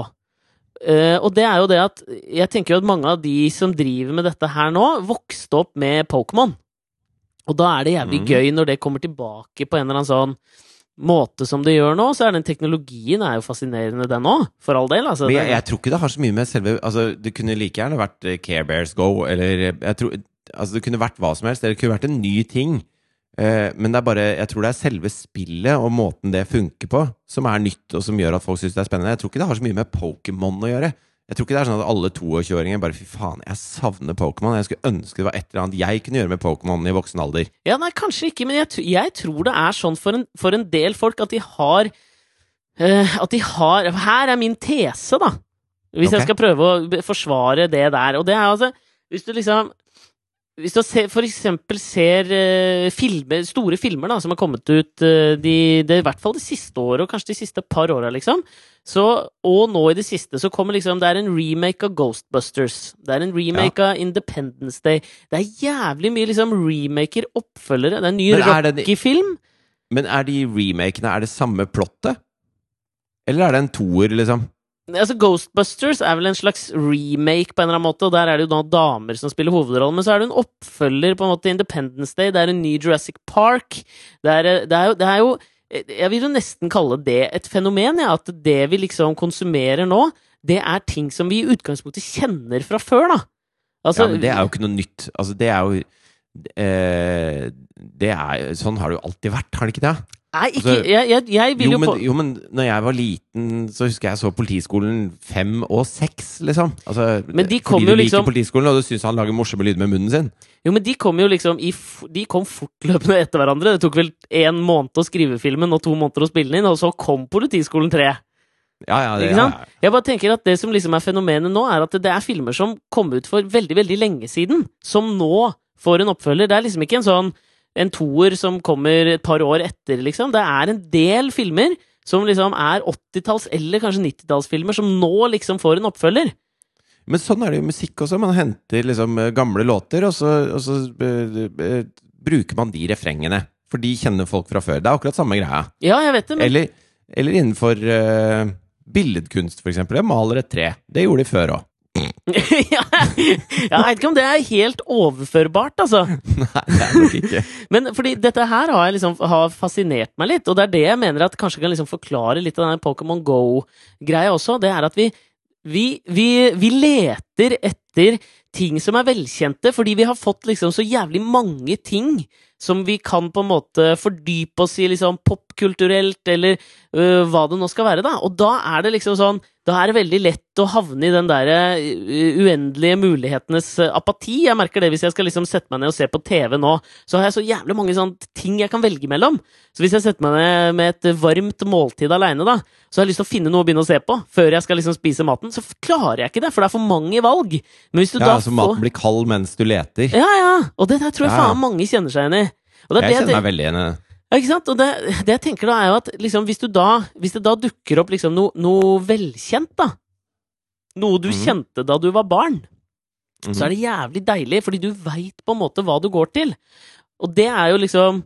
[SPEAKER 2] Uh, og det er jo det at Jeg tenker jo at mange av de som driver med dette her nå, vokste opp med Pokémon. Og da er det jævlig
[SPEAKER 1] Mm.
[SPEAKER 2] gøy når det kommer tilbake på en eller annen sånn måte som det gjør nå, så er den teknologien er jo fascinerende, den òg. For all del. Altså,
[SPEAKER 1] Men jeg, jeg tror ikke det har så mye med selve Altså, det kunne like gjerne vært eh, Care Bears Go, eller jeg tror Altså, det kunne vært hva som helst, det kunne vært en ny ting. Eh, men det er bare Jeg tror det er selve spillet og måten det funker på, som er nytt, og som gjør at folk syns det er spennende. Jeg tror ikke det har så mye med Pokémon å gjøre. Jeg tror ikke det er sånn at alle 22-åringer bare Fy faen, jeg savner Pokémon. Jeg skulle ønske det var et eller annet jeg kunne gjøre med Pokémon i voksen alder.
[SPEAKER 2] Ja, nei, kanskje ikke, men jeg, jeg tror det er sånn for en, for en del folk at de har uh, At de har Her er min tese, da. Hvis
[SPEAKER 1] okay.
[SPEAKER 2] jeg skal prøve å forsvare det der. Og det er altså Hvis du liksom hvis du f.eks. ser eh, filmer, store filmer da, som har kommet ut eh, de, det, i hvert fall det siste året, og kanskje de siste par åra, liksom, så, og nå i det siste, så kommer liksom Det er en remake av Ghostbusters. Det er en remake av Independence Day. Det er jævlig mye liksom remaker, oppfølgere. Det er en ny Rocky-film.
[SPEAKER 1] Men er de remakene Er det samme plottet? Eller er det en toer, liksom?
[SPEAKER 2] Altså, Ghostbusters er vel en slags remake på en eller annen måte, og der er det jo da damer som spiller hovedrollen, men så er det en oppfølger på en måte Independence Day, det er en ny Jurassic Park. Det er, det er, jo, det er jo Jeg vil jo nesten kalle det et fenomen, ja, at det vi liksom konsumerer nå, det er ting som vi i utgangspunktet kjenner fra før, da. Altså,
[SPEAKER 1] ja, men det er jo ikke noe nytt. Altså, det er jo eh, er, Sånn har det jo alltid vært, har det ikke det?
[SPEAKER 2] Nei, ikke
[SPEAKER 1] altså,
[SPEAKER 2] Jeg, jeg, jeg vil
[SPEAKER 1] Jo
[SPEAKER 2] jo,
[SPEAKER 1] men,
[SPEAKER 2] på
[SPEAKER 1] jo, men når jeg var liten, så husker jeg så Politiskolen fem og seks, liksom. Altså,
[SPEAKER 2] Men de kom
[SPEAKER 1] fordi
[SPEAKER 2] jo
[SPEAKER 1] du
[SPEAKER 2] liksom-
[SPEAKER 1] liker Politiskolen, og du syns han lager morsomme lyder med munnen sin.
[SPEAKER 2] Jo, men de kom jo liksom i, De kom fortløpende etter hverandre. Det tok vel én måned å skrive filmen og to måneder å spille den inn, og så kom Politiskolen 3.
[SPEAKER 1] Ja, ja, det,
[SPEAKER 2] Ikke sant?
[SPEAKER 1] ja, ja.
[SPEAKER 2] Jeg bare tenker at Det som liksom er fenomenet nå, er at det er filmer som kom ut for veldig veldig lenge siden, som nå får en oppfølger. Det er liksom ikke en sånn en toer som kommer et par år etter, liksom. Det er en del filmer som liksom er 80-talls- eller kanskje 90-tallsfilmer, som nå liksom får en oppfølger.
[SPEAKER 1] Men sånn er det jo i musikk også. Man henter liksom eh, gamle låter, og så, og så eh, eh, bruker man de refrengene. For de kjenner folk fra før. Det er akkurat samme greia.
[SPEAKER 2] Ja, jeg vet det, men
[SPEAKER 1] Eller, eller innenfor uh, billedkunst, for eksempel. Jeg maler et tre. Det gjorde de før òg.
[SPEAKER 2] ja, Jeg vet ikke om det er helt overførbart, altså.
[SPEAKER 1] Nei, det er nok ikke.
[SPEAKER 2] Men fordi dette her har, liksom, har fascinert meg litt, og det er det jeg mener at kanskje kan liksom forklare litt av den Pokémon Go-greia også. Det er at vi, vi, vi, vi leter etter ting som er velkjente, fordi vi har fått liksom så jævlig mange ting som vi kan på en måte fordype oss i liksom popkulturelt, eller uh, hva det nå skal være, da. Og da er det liksom sånn Da er det veldig lett å havne i den derre øh, uendelige mulighetenes øh, apati. Jeg merker det hvis jeg skal liksom sette meg ned og se på TV nå, så har jeg så jævlig mange sånne ting jeg kan velge mellom. Så hvis jeg setter meg ned med et varmt måltid aleine, da, så har jeg lyst til å finne noe å begynne å se på før jeg skal liksom spise maten, så klarer jeg ikke det, for det er for mange valg. Men hvis du
[SPEAKER 1] Ja,
[SPEAKER 2] da får
[SPEAKER 1] maten blir kald mens du leter.
[SPEAKER 2] Ja, ja! Og det der tror jeg
[SPEAKER 1] Ja, ja.
[SPEAKER 2] faen mange kjenner seg igjen i. Og det
[SPEAKER 1] Jeg kjenner meg veldig igjen i det.
[SPEAKER 2] ja, ikke sant? Og det, det jeg tenker da, er jo at liksom, hvis, du da, hvis det da dukker opp liksom noe, noe velkjent, da Noe du
[SPEAKER 1] Mhm.
[SPEAKER 2] kjente da du var barn,
[SPEAKER 1] Mhm.
[SPEAKER 2] så er det jævlig deilig, fordi du veit på en måte hva du går til. Og det er jo liksom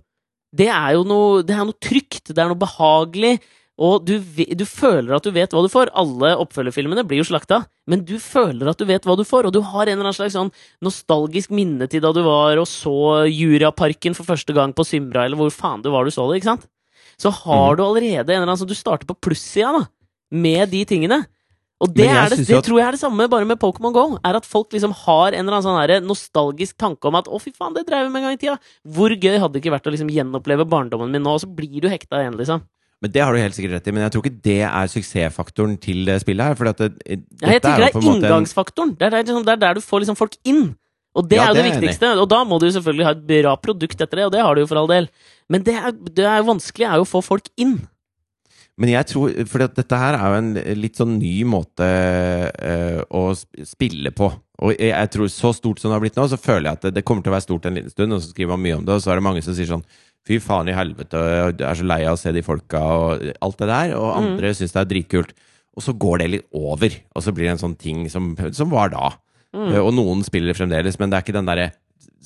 [SPEAKER 2] Det er jo noe, det er noe trygt, det er noe behagelig, og du, du føler at du vet hva du får. Alle oppfølgerfilmene blir jo slakta, men du føler at du vet hva du får, og du har en eller annen slags sånn nostalgisk minne til da du var og så Juraparken for første gang på Symra, eller hvor faen du var du så det, ikke sant? Så har
[SPEAKER 1] Mhm.
[SPEAKER 2] du allerede en eller annen sånn Du starter på plussida, da, med de tingene. Og det, det, det
[SPEAKER 1] at-
[SPEAKER 2] tror jeg er det samme bare med Pokémon GO. Er at folk liksom har en eller annen sånn nostalgisk tanke om at 'å, fy faen, det dreiv vi med en gang i tida'. Hvor gøy hadde det ikke vært å liksom gjenoppleve barndommen min nå, og så blir du hekta igjen, liksom.
[SPEAKER 1] Men det har du helt sikkert rett i, men jeg tror ikke det er suksessfaktoren til spillet her. det,
[SPEAKER 2] Ja, jeg tenker det er
[SPEAKER 1] inngangsfaktoren. en-.
[SPEAKER 2] Det er liksom, det er der du får liksom folk inn. Og det
[SPEAKER 1] Ja,
[SPEAKER 2] er jo det,
[SPEAKER 1] det
[SPEAKER 2] viktigste. Og da må du jo selvfølgelig ha et bra produkt etter det, og det har du jo for all del. Men det er, det er vanskelig er jo å få folk inn.
[SPEAKER 1] Men jeg tror For dette her er jo en litt sånn ny måte øh, å spille på. Og jeg tror så stort som det har blitt nå, så føler jeg at det, det kommer til å være stort en liten stund, og så skriver man mye om det, og så er det mange som sier sånn Fy faen i helvete, jeg er så lei av å se de folka, og alt det der. Og
[SPEAKER 2] Mm.
[SPEAKER 1] andre syns det er dritkult. Og så går det litt over, og så blir det en sånn ting som, som var da.
[SPEAKER 2] Mm.
[SPEAKER 1] Eh, Og noen spiller fremdeles, men det er ikke den derre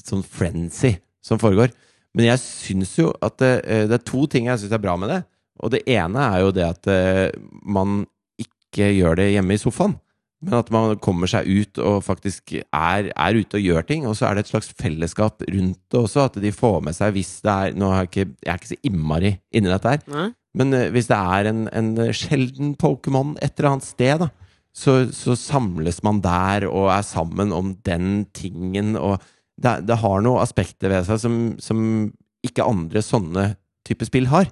[SPEAKER 1] sånn frenzy som foregår. Men jeg syns jo at det, eh, det er to ting jeg syns er bra med det. Og det ene er jo det at eh, man ikke gjør det hjemme i sofaen. Men at man kommer seg ut og faktisk er, er ute og gjør ting. Og så er det et slags fellesskap rundt det også, at de får med seg hvis det er Nå er jeg ikke, jeg er ikke så innmari inni dette her,
[SPEAKER 2] Nei?
[SPEAKER 1] men eh, hvis det er en, en sjelden Pokémon et eller annet sted, da, så, så samles man der og er sammen om den tingen. Og det, det har noen aspekter ved seg som, som ikke andre sånne type spill har.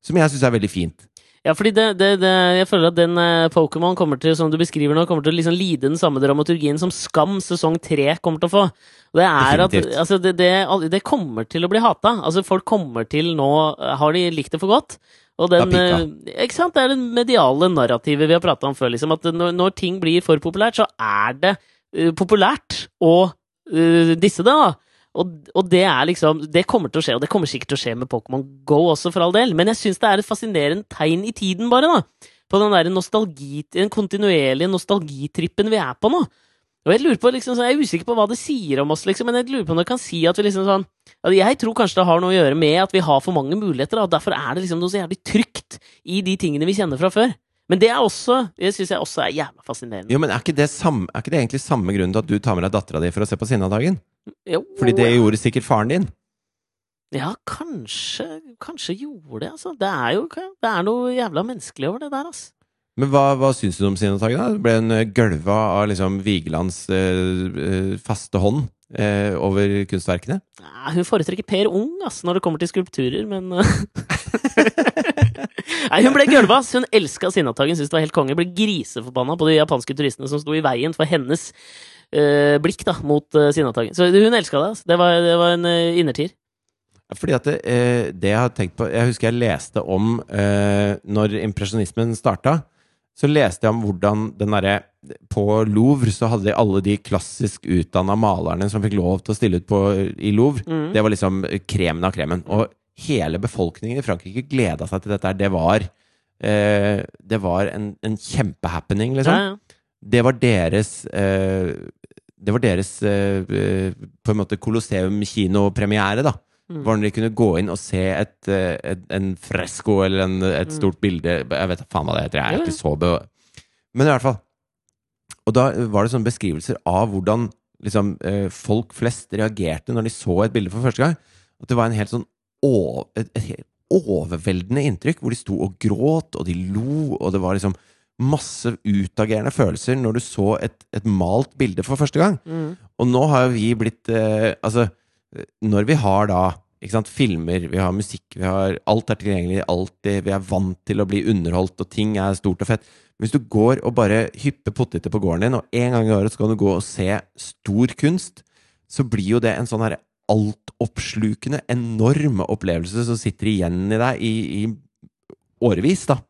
[SPEAKER 1] Som jeg syns er veldig fint.
[SPEAKER 2] Ja, fordi det, det, det, jeg føler at den eh, Pokémon kommer til, som du beskriver nå, kommer til å liksom lide den samme dramaturgien som Skam sesong tre kommer til å få. Det er at altså, det, kommer til å bli hata. Altså, folk kommer til nå Har de likt det for godt? Og den, eh, ikke sant? Det er det mediale narrativet vi har prata om før. Liksom, at når, når ting blir for populært, så er det uh, populært å uh, disse det. da og, og det er liksom Det kommer til å skje, og det kommer sikkert til å skje med Pokémon Go også, for all del, men jeg syns det er et fascinerende tegn i tiden, bare, da. På den der nostalgi, den kontinuerlige nostalgitrippen vi er på nå. Og jeg lurer på, liksom, sånn, jeg er usikker på hva det sier om oss, liksom, men jeg lurer på om det kan si at vi liksom sånn Jeg tror kanskje det har noe å gjøre med at vi har for mange muligheter, og derfor er det liksom noe så jævlig trygt i de tingene vi kjenner fra før. Men det er også Det syns jeg også er jævla fascinerende.
[SPEAKER 1] Jo, men er ikke det, samme, er ikke det egentlig samme grunnen til at du tar med deg dattera di for å se på Sinnadagen?
[SPEAKER 2] Jo,
[SPEAKER 1] Fordi det gjorde sikkert faren din.
[SPEAKER 2] Ja, kanskje Kanskje gjorde det, altså. Det er jo det er noe jævla menneskelig over det der, altså.
[SPEAKER 1] Men hva, hva syns du om Sinnadagen? da? Ble hun eh, gølva av liksom Vigelands eh, eh, faste hånd eh, over kunstverkene.
[SPEAKER 2] Ja, hun foretrekker Per Ung altså, når det kommer til skulpturer, men eh, Nei, hun ble gølva. Hun elska Sinnataggen, syntes det var helt konge. Ble griseforbanna på de japanske turistene som sto i veien for hennes blikk da, mot uh, Sinnataggen. Så hun elska det. ass. Det var, det var en uh, innertier.
[SPEAKER 1] Fordi at det, eh, det jeg har tenkt på Jeg husker jeg leste om eh, Når impresjonismen starta, så leste jeg om hvordan den derre På Louvre så hadde de alle de klassisk utdanna malerne som fikk lov til å stille ut på, i Louvre.
[SPEAKER 2] Mm.
[SPEAKER 1] Det var liksom kremen av kremen. Og hele befolkningen i Frankrike gleda seg til dette. Det var eh, Det var en, en kjempehappening, liksom.
[SPEAKER 2] Ja, ja.
[SPEAKER 1] Det var deres eh, Det var deres eh, på en måte Colosseum kinopremiere, da.
[SPEAKER 2] Mm.
[SPEAKER 1] når de kunne gå inn og se et, eh, et, en fresko eller en, et
[SPEAKER 2] Mm.
[SPEAKER 1] stort bilde Jeg vet faen hva det heter. Jeg er
[SPEAKER 2] Ja,
[SPEAKER 1] ikke så be... Men i hvert fall. Og da var det sånne beskrivelser av hvordan liksom, eh, folk flest reagerte når de så et bilde for første gang. At det var en helt sånn over, et, et helt overveldende inntrykk, hvor de sto og gråt, og de lo, og det var liksom masse utagerende følelser når du så et, et malt bilde for første gang.
[SPEAKER 2] Mm.
[SPEAKER 1] Og nå har jo vi blitt eh, Altså, når vi har da sant, filmer, vi har musikk, vi har Alt er tilgjengelig, alltid. Vi er vant til å bli underholdt, og ting er stort og fett. Hvis du går og bare hypper poteter på gården din, og en gang i året skal du gå og se stor kunst, så blir jo det en sånn her altoppslukende, enorm opplevelse som sitter igjen i deg i, i årevis, da.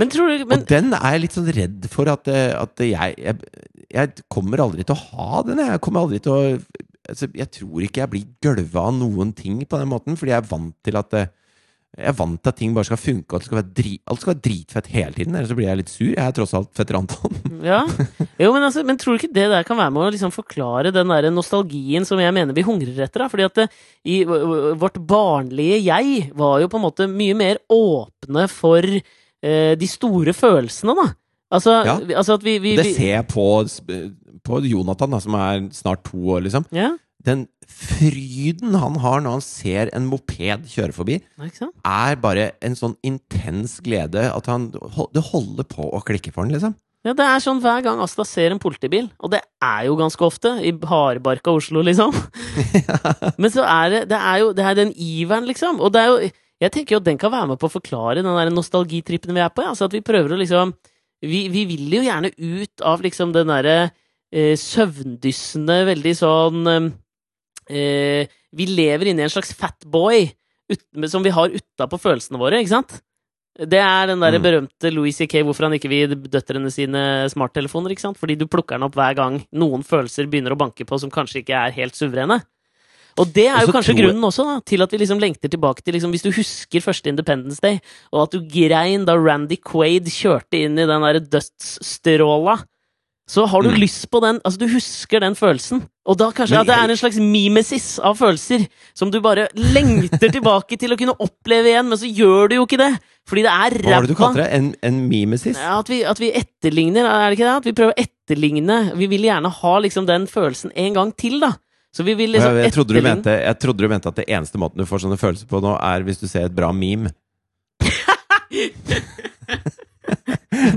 [SPEAKER 2] Men tror du men,
[SPEAKER 1] Og den er jeg litt sånn redd for at, eh, at jeg, jeg Jeg kommer aldri til å ha den. Jeg kommer aldri til å altså, Jeg tror ikke jeg blir gølva av noen ting på den måten, fordi jeg er vant til at eh, jeg er vant til at ting bare skal funke, og alt skal være drit, alt skal være dritfett hele tiden. Ellers så blir jeg litt sur. Jeg er tross alt fetter Anton.
[SPEAKER 2] Ja. Jo, men, altså, men tror du ikke det der kan være med å liksom forklare den der nostalgien som jeg mener vi hungrer etter? da? Fordi at det, i v- v- vårt barnlige jeg var jo på en måte mye mer åpne for eh, de store følelsene, da. Altså,
[SPEAKER 1] Ja.
[SPEAKER 2] vi- altså at vi, vi,
[SPEAKER 1] Det ser jeg på, på Jonathan, da, som er snart to år, liksom.
[SPEAKER 2] Ja,
[SPEAKER 1] Den fryden han har når han ser en moped kjøre forbi, er bare en sånn intens glede at han Det holder på å klikke for han, liksom.
[SPEAKER 2] Ja, det er sånn hver gang Asta ser en politibil, og det er jo ganske ofte, i hardbarka Oslo, liksom. Men så er det Det er jo det er den iveren, liksom. Og det er jo Jeg tenker jo at den kan være med på å forklare den der nostalgitrippen vi er på. Ja. Altså at vi prøver å liksom Vi, vi vil jo gjerne ut av liksom den derre eh, søvndyssende, veldig sånn eh, Vi lever inni en slags fatboy som vi har utapå følelsene våre, ikke sant? Det er den der
[SPEAKER 1] Mm.
[SPEAKER 2] berømte Louis C.K. hvorfor han ikke vil døtrene sine smarttelefoner. ikke sant? Fordi du plukker den opp hver gang noen følelser begynner å banke på som kanskje ikke er helt suverene. Og det er jo kanskje
[SPEAKER 1] tror
[SPEAKER 2] grunnen også da, til at vi liksom lengter tilbake til liksom, Hvis du husker første Independence Day, og at du grein da Randy Quaid kjørte inn i den der dødsstråla, så har du
[SPEAKER 1] Mm.
[SPEAKER 2] lyst på den Altså, du husker den følelsen. Og da kanskje at det er en slags mimesis av følelser som du bare lengter tilbake til å kunne oppleve igjen, men så gjør du jo ikke det! Fordi det er
[SPEAKER 1] Hva var det du
[SPEAKER 2] ræva.
[SPEAKER 1] kalte det? En, en mimesis?
[SPEAKER 2] Ja, at, vi, at vi etterligner, er det ikke det? At vi prøver å etterligne. Vi vil gjerne ha liksom den følelsen en gang til, da. Så vi vil liksom
[SPEAKER 1] jeg, jeg, trodde du mente, jeg trodde du mente at det eneste måten du får sånne følelser på nå, er hvis du ser et bra meme.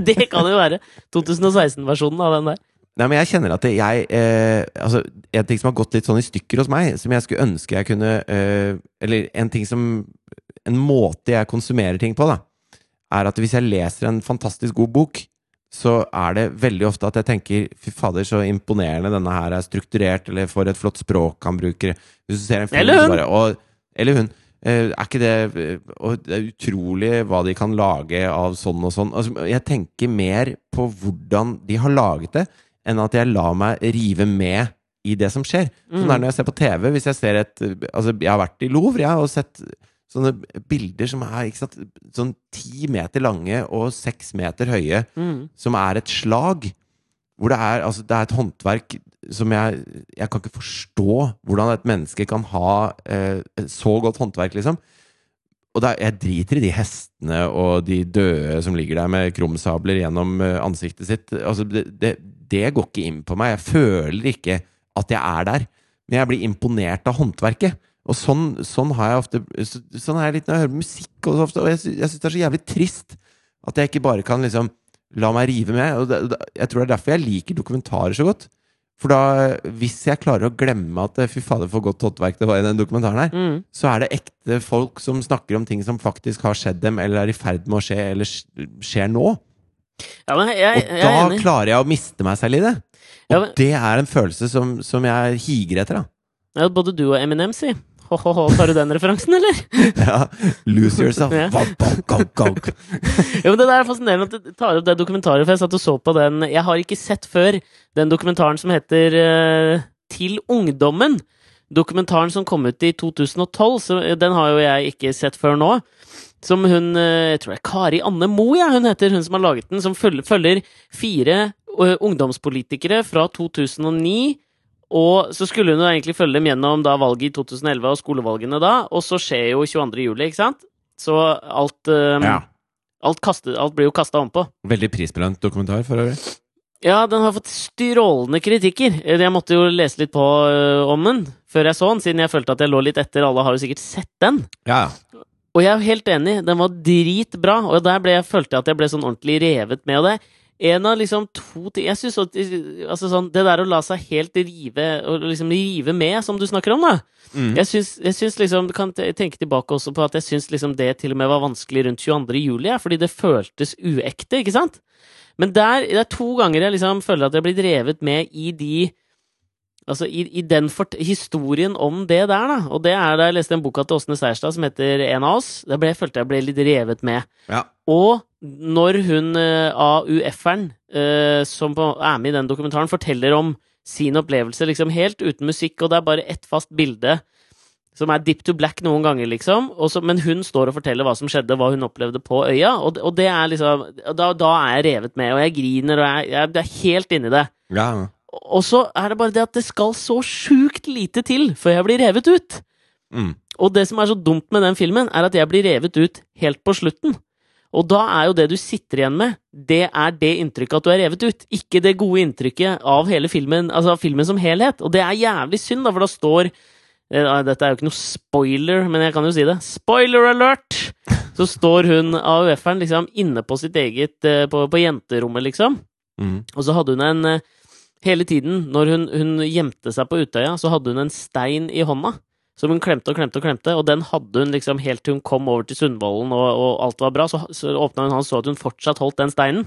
[SPEAKER 2] Det kan jo være 2016-versjonen av den der.
[SPEAKER 1] Nei, men jeg kjenner at jeg eh, Altså, en ting som har gått litt sånn i stykker hos meg, som jeg skulle ønske jeg kunne eh, Eller en ting som En måte jeg konsumerer ting på, da, er at hvis jeg leser en fantastisk god bok, så er det veldig ofte at jeg tenker Fy fader, så imponerende denne her er strukturert, eller for et flott språk han bruker. Hvis du ser en film,
[SPEAKER 2] Eller hun.
[SPEAKER 1] bare og, Eller hun. Eh, er ikke det eh, Og det er utrolig hva de kan lage av sånn og sånn. Altså, jeg tenker mer på hvordan de har laget det, enn at jeg lar meg rive med i det som skjer. Sånn er det når jeg ser på TV. Hvis jeg ser et Altså, jeg har vært i Louvre, jeg, og sett sånne bilder som er ikke sant, sånn ti meter lange og seks meter høye,
[SPEAKER 2] Mm.
[SPEAKER 1] som er et slag. Hvor det er, altså, det er et håndverk som jeg Jeg kan ikke forstå hvordan et menneske kan ha eh, så godt håndverk, liksom. Og det er, jeg driter i de hestene og de døde som ligger der med krumsabler gjennom eh, ansiktet sitt. Altså, det, det, det går ikke inn på meg. Jeg føler ikke at jeg er der. Men jeg blir imponert av håndverket. Og sånn, sånn har jeg ofte Sånn er jeg litt når jeg hører musikk også ofte. Og jeg, jeg syns det er så jævlig trist at jeg ikke bare kan liksom la meg rive med. Og det, det, jeg tror det er derfor jeg liker dokumentarer så godt. For da, hvis jeg klarer å glemme at fy fader, for godt håndverk det var i den dokumentaren her,
[SPEAKER 2] Mm.
[SPEAKER 1] så er det ekte folk som snakker om ting som faktisk har skjedd dem, eller er i ferd med å skje, eller skjer nå.
[SPEAKER 2] Ja, men jeg, jeg,
[SPEAKER 1] Og
[SPEAKER 2] jeg
[SPEAKER 1] da
[SPEAKER 2] enig.
[SPEAKER 1] klarer jeg å miste meg selv i det. Og
[SPEAKER 2] Ja, men-
[SPEAKER 1] det er en følelse som, som jeg higer etter, da.
[SPEAKER 2] Ja, både du og Eminem, si. Ho-ho-ho, tar du den referansen, eller?
[SPEAKER 1] Ja, lose yourself.
[SPEAKER 2] Ja. Jo, men Det der er fascinerende at du tar opp det dokumentaret, for jeg satt og så på den Jeg har ikke sett før den dokumentaren som heter uh, Til ungdommen. Dokumentaren som kom ut i 2012, så den har jo jeg ikke sett før nå. Som hun uh, Jeg tror det er Kari Anne Mo, ja, hun heter, hun som har laget den. Som følger, følger fire uh, ungdomspolitikere fra 2009. Og så skulle hun jo egentlig følge dem gjennom da valget i 2011 og skolevalgene da, og så skjer jo 22. juli, ikke sant? Så alt um,
[SPEAKER 1] Ja.
[SPEAKER 2] Alt, kastet, alt blir jo kasta ompå.
[SPEAKER 1] Veldig prisbelønt dokumentar, for øvrig.
[SPEAKER 2] Ja, den har fått strålende kritikker. Eh, Jeg måtte jo lese litt på øh, om den før jeg så den, siden jeg følte at jeg lå litt etter. Alle har jo sikkert sett den.
[SPEAKER 1] Ja, ja.
[SPEAKER 2] Og jeg er jo helt enig, den var dritbra, og der jeg, følte jeg at jeg ble sånn ordentlig revet med. Og det en av liksom to ting Jeg syns altså sånn, Det der å la seg helt rive og liksom rive med, som du snakker om, da.
[SPEAKER 1] Mm.
[SPEAKER 2] Jeg syns, jeg syns liksom kan tenke tilbake også på at jeg syns liksom det til og med var vanskelig rundt 22. juli, ja, fordi det føltes uekte, ikke sant? Men der, det er to ganger jeg liksom føler at jeg blir drevet med i de Altså i, i den fort historien om det der, da. Og det er da jeg leste en bok til Åsne Seierstad som heter En av oss. Der ble, jeg følte jeg ble litt revet med.
[SPEAKER 1] Ja.
[SPEAKER 2] Og når hun uh, AUF-eren, uh, som på, er med i den dokumentaren, forteller om sin opplevelse liksom helt uten musikk, og det er bare ett fast bilde som er dip to black noen ganger, liksom. Og så, men hun står og forteller hva som skjedde, hva hun opplevde på øya. Og, og det er liksom da, da er jeg revet med, og jeg griner, og jeg, jeg, jeg er helt inni det.
[SPEAKER 1] Ja.
[SPEAKER 2] Og så er det bare det at det skal så sjukt lite til før jeg blir revet ut.
[SPEAKER 1] Mm.
[SPEAKER 2] Og det som er så dumt med den filmen, er at jeg blir revet ut helt på slutten. Og da er jo det du sitter igjen med, det er det inntrykket at du er revet ut. Ikke det gode inntrykket av hele filmen, altså av filmen som helhet. Og det er jævlig synd, da, for da står eh, Dette er jo ikke noe spoiler, men jeg kan jo si det. Spoiler alert! Så står hun AUF-eren liksom inne på sitt eget eh, På, på jenterommet, liksom.
[SPEAKER 1] Mm.
[SPEAKER 2] Og så hadde hun en eh, Hele tiden, når hun, hun gjemte seg på Utøya, så hadde hun en stein i hånda. Som hun klemte og klemte og klemte, og den hadde hun liksom helt til hun kom over til Sundvolden og, og alt var bra. Så, så åpna hun han og så at hun fortsatt holdt den steinen.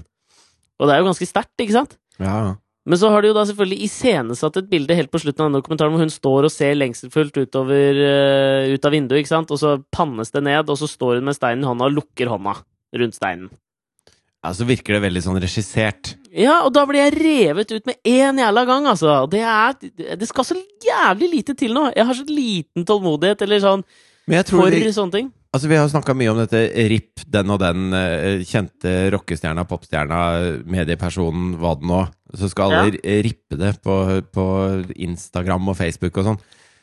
[SPEAKER 2] Og det er jo ganske sterkt, ikke sant?
[SPEAKER 1] Ja.
[SPEAKER 2] Men så har de jo da selvfølgelig iscenesatt et bilde helt på slutten av denne dokumentaren hvor hun står og ser lengselfullt utover uh, ut av vinduet, ikke sant, og så pannes det ned, og så står hun med steinen i hånda og lukker hånda rundt steinen.
[SPEAKER 1] Ja, så virker det veldig sånn regissert.
[SPEAKER 2] Ja, og da blir jeg revet ut med én jævla gang, altså. Det er Det skal så jævlig lite til nå. Jeg har så liten tålmodighet, eller sånn,
[SPEAKER 1] Men jeg tror
[SPEAKER 2] for
[SPEAKER 1] vi,
[SPEAKER 2] sånne ting.
[SPEAKER 1] altså vi har snakka mye om dette RIP, den og den eh, kjente rockestjerna, popstjerna, mediepersonen, hva det nå. Så skal alle ja. rippe det på, på Instagram og Facebook og sånn.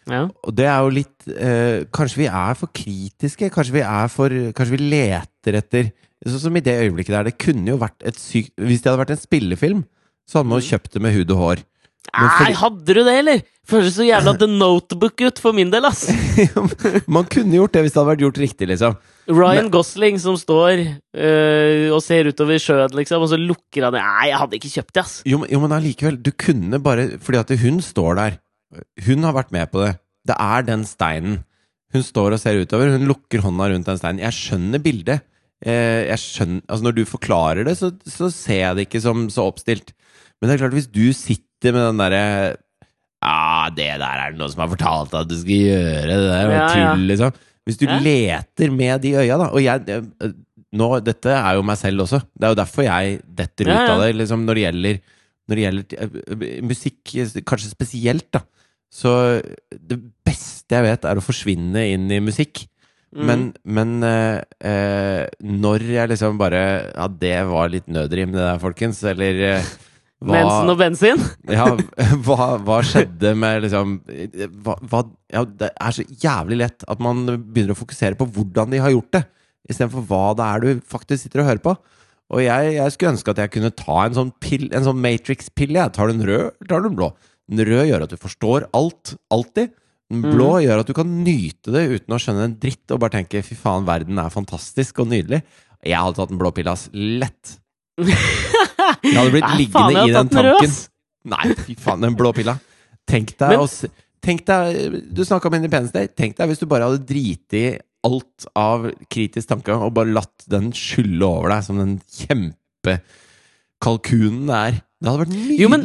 [SPEAKER 2] Ja.
[SPEAKER 1] Og det er jo litt eh, Kanskje vi er for kritiske? Kanskje vi for Kanskje vi leter etter Sånn som i det øyeblikket der. Det kunne jo vært et sykt Hvis det hadde vært en spillefilm, så hadde man jo kjøpt det med hud og hår. Men
[SPEAKER 2] Nei,
[SPEAKER 1] fordi-
[SPEAKER 2] hadde du det, eller? Føles så jævla The Notebook ut for min del, ass.
[SPEAKER 1] man kunne gjort det hvis det hadde vært gjort riktig, liksom.
[SPEAKER 2] Ryan Gosling som står øh, og ser utover sjøen, liksom, og så lukker han det. Nei, jeg hadde ikke kjøpt det, ass.
[SPEAKER 1] Jo, men- jo, men allikevel. Du kunne bare Fordi at hun står der. Hun har vært med på det. Det er den steinen. Hun står og ser utover. Hun lukker hånda rundt den steinen. Jeg skjønner bildet. Eh, jeg skjønner, altså Når du forklarer det, så, så ser jeg det ikke som så oppstilt. Men det er klart, hvis du sitter med den derre Ja, det der er det noen som har fortalt deg at du skal gjøre. Det der var
[SPEAKER 2] Ja,
[SPEAKER 1] tull, liksom. Hvis du
[SPEAKER 2] Ja.
[SPEAKER 1] leter med de øya, da Og jeg eh, nå, Dette er jo meg selv også. Det er jo derfor jeg detter ut av det. Liksom, når det gjelder, når det gjelder eh, musikk, kanskje spesielt, da. Så det beste jeg vet, er å forsvinne inn i musikk.
[SPEAKER 2] Mm.
[SPEAKER 1] Men, men eh, eh, når jeg liksom bare Ja, det var litt nødrim, det der, folkens. Eller eh, hva,
[SPEAKER 2] Mensen og bensin?
[SPEAKER 1] ja, hva, hva skjedde med liksom hva, hva, ja, Det er så jævlig lett at man begynner å fokusere på hvordan de har gjort det, istedenfor hva det er du faktisk sitter og hører på. Og jeg, jeg skulle ønske at jeg kunne ta en sånn, pill- en sånn Matrix-pille. Tar du en rød, eller tar du en blå? Den røde gjør at du forstår alt, alltid. Den blå gjør at du kan nyte det uten å skjønne en dritt og bare tenke 'fy faen, verden er fantastisk og nydelig'. Jeg hadde tatt den blå pilla. Lett. Jeg hadde blitt
[SPEAKER 2] Nei,
[SPEAKER 1] liggende
[SPEAKER 2] faen,
[SPEAKER 1] i den tanken. Nei, fy faen, den blå pilla. Tenk deg
[SPEAKER 2] Men-
[SPEAKER 1] å s- Tenk deg Du snakka om Independence Day. Tenk deg hvis du bare hadde driti alt av kritisk tanke og bare latt den skylle over deg som den kjempekalkunen det er. Det hadde vært nydelig.
[SPEAKER 2] Jo, men-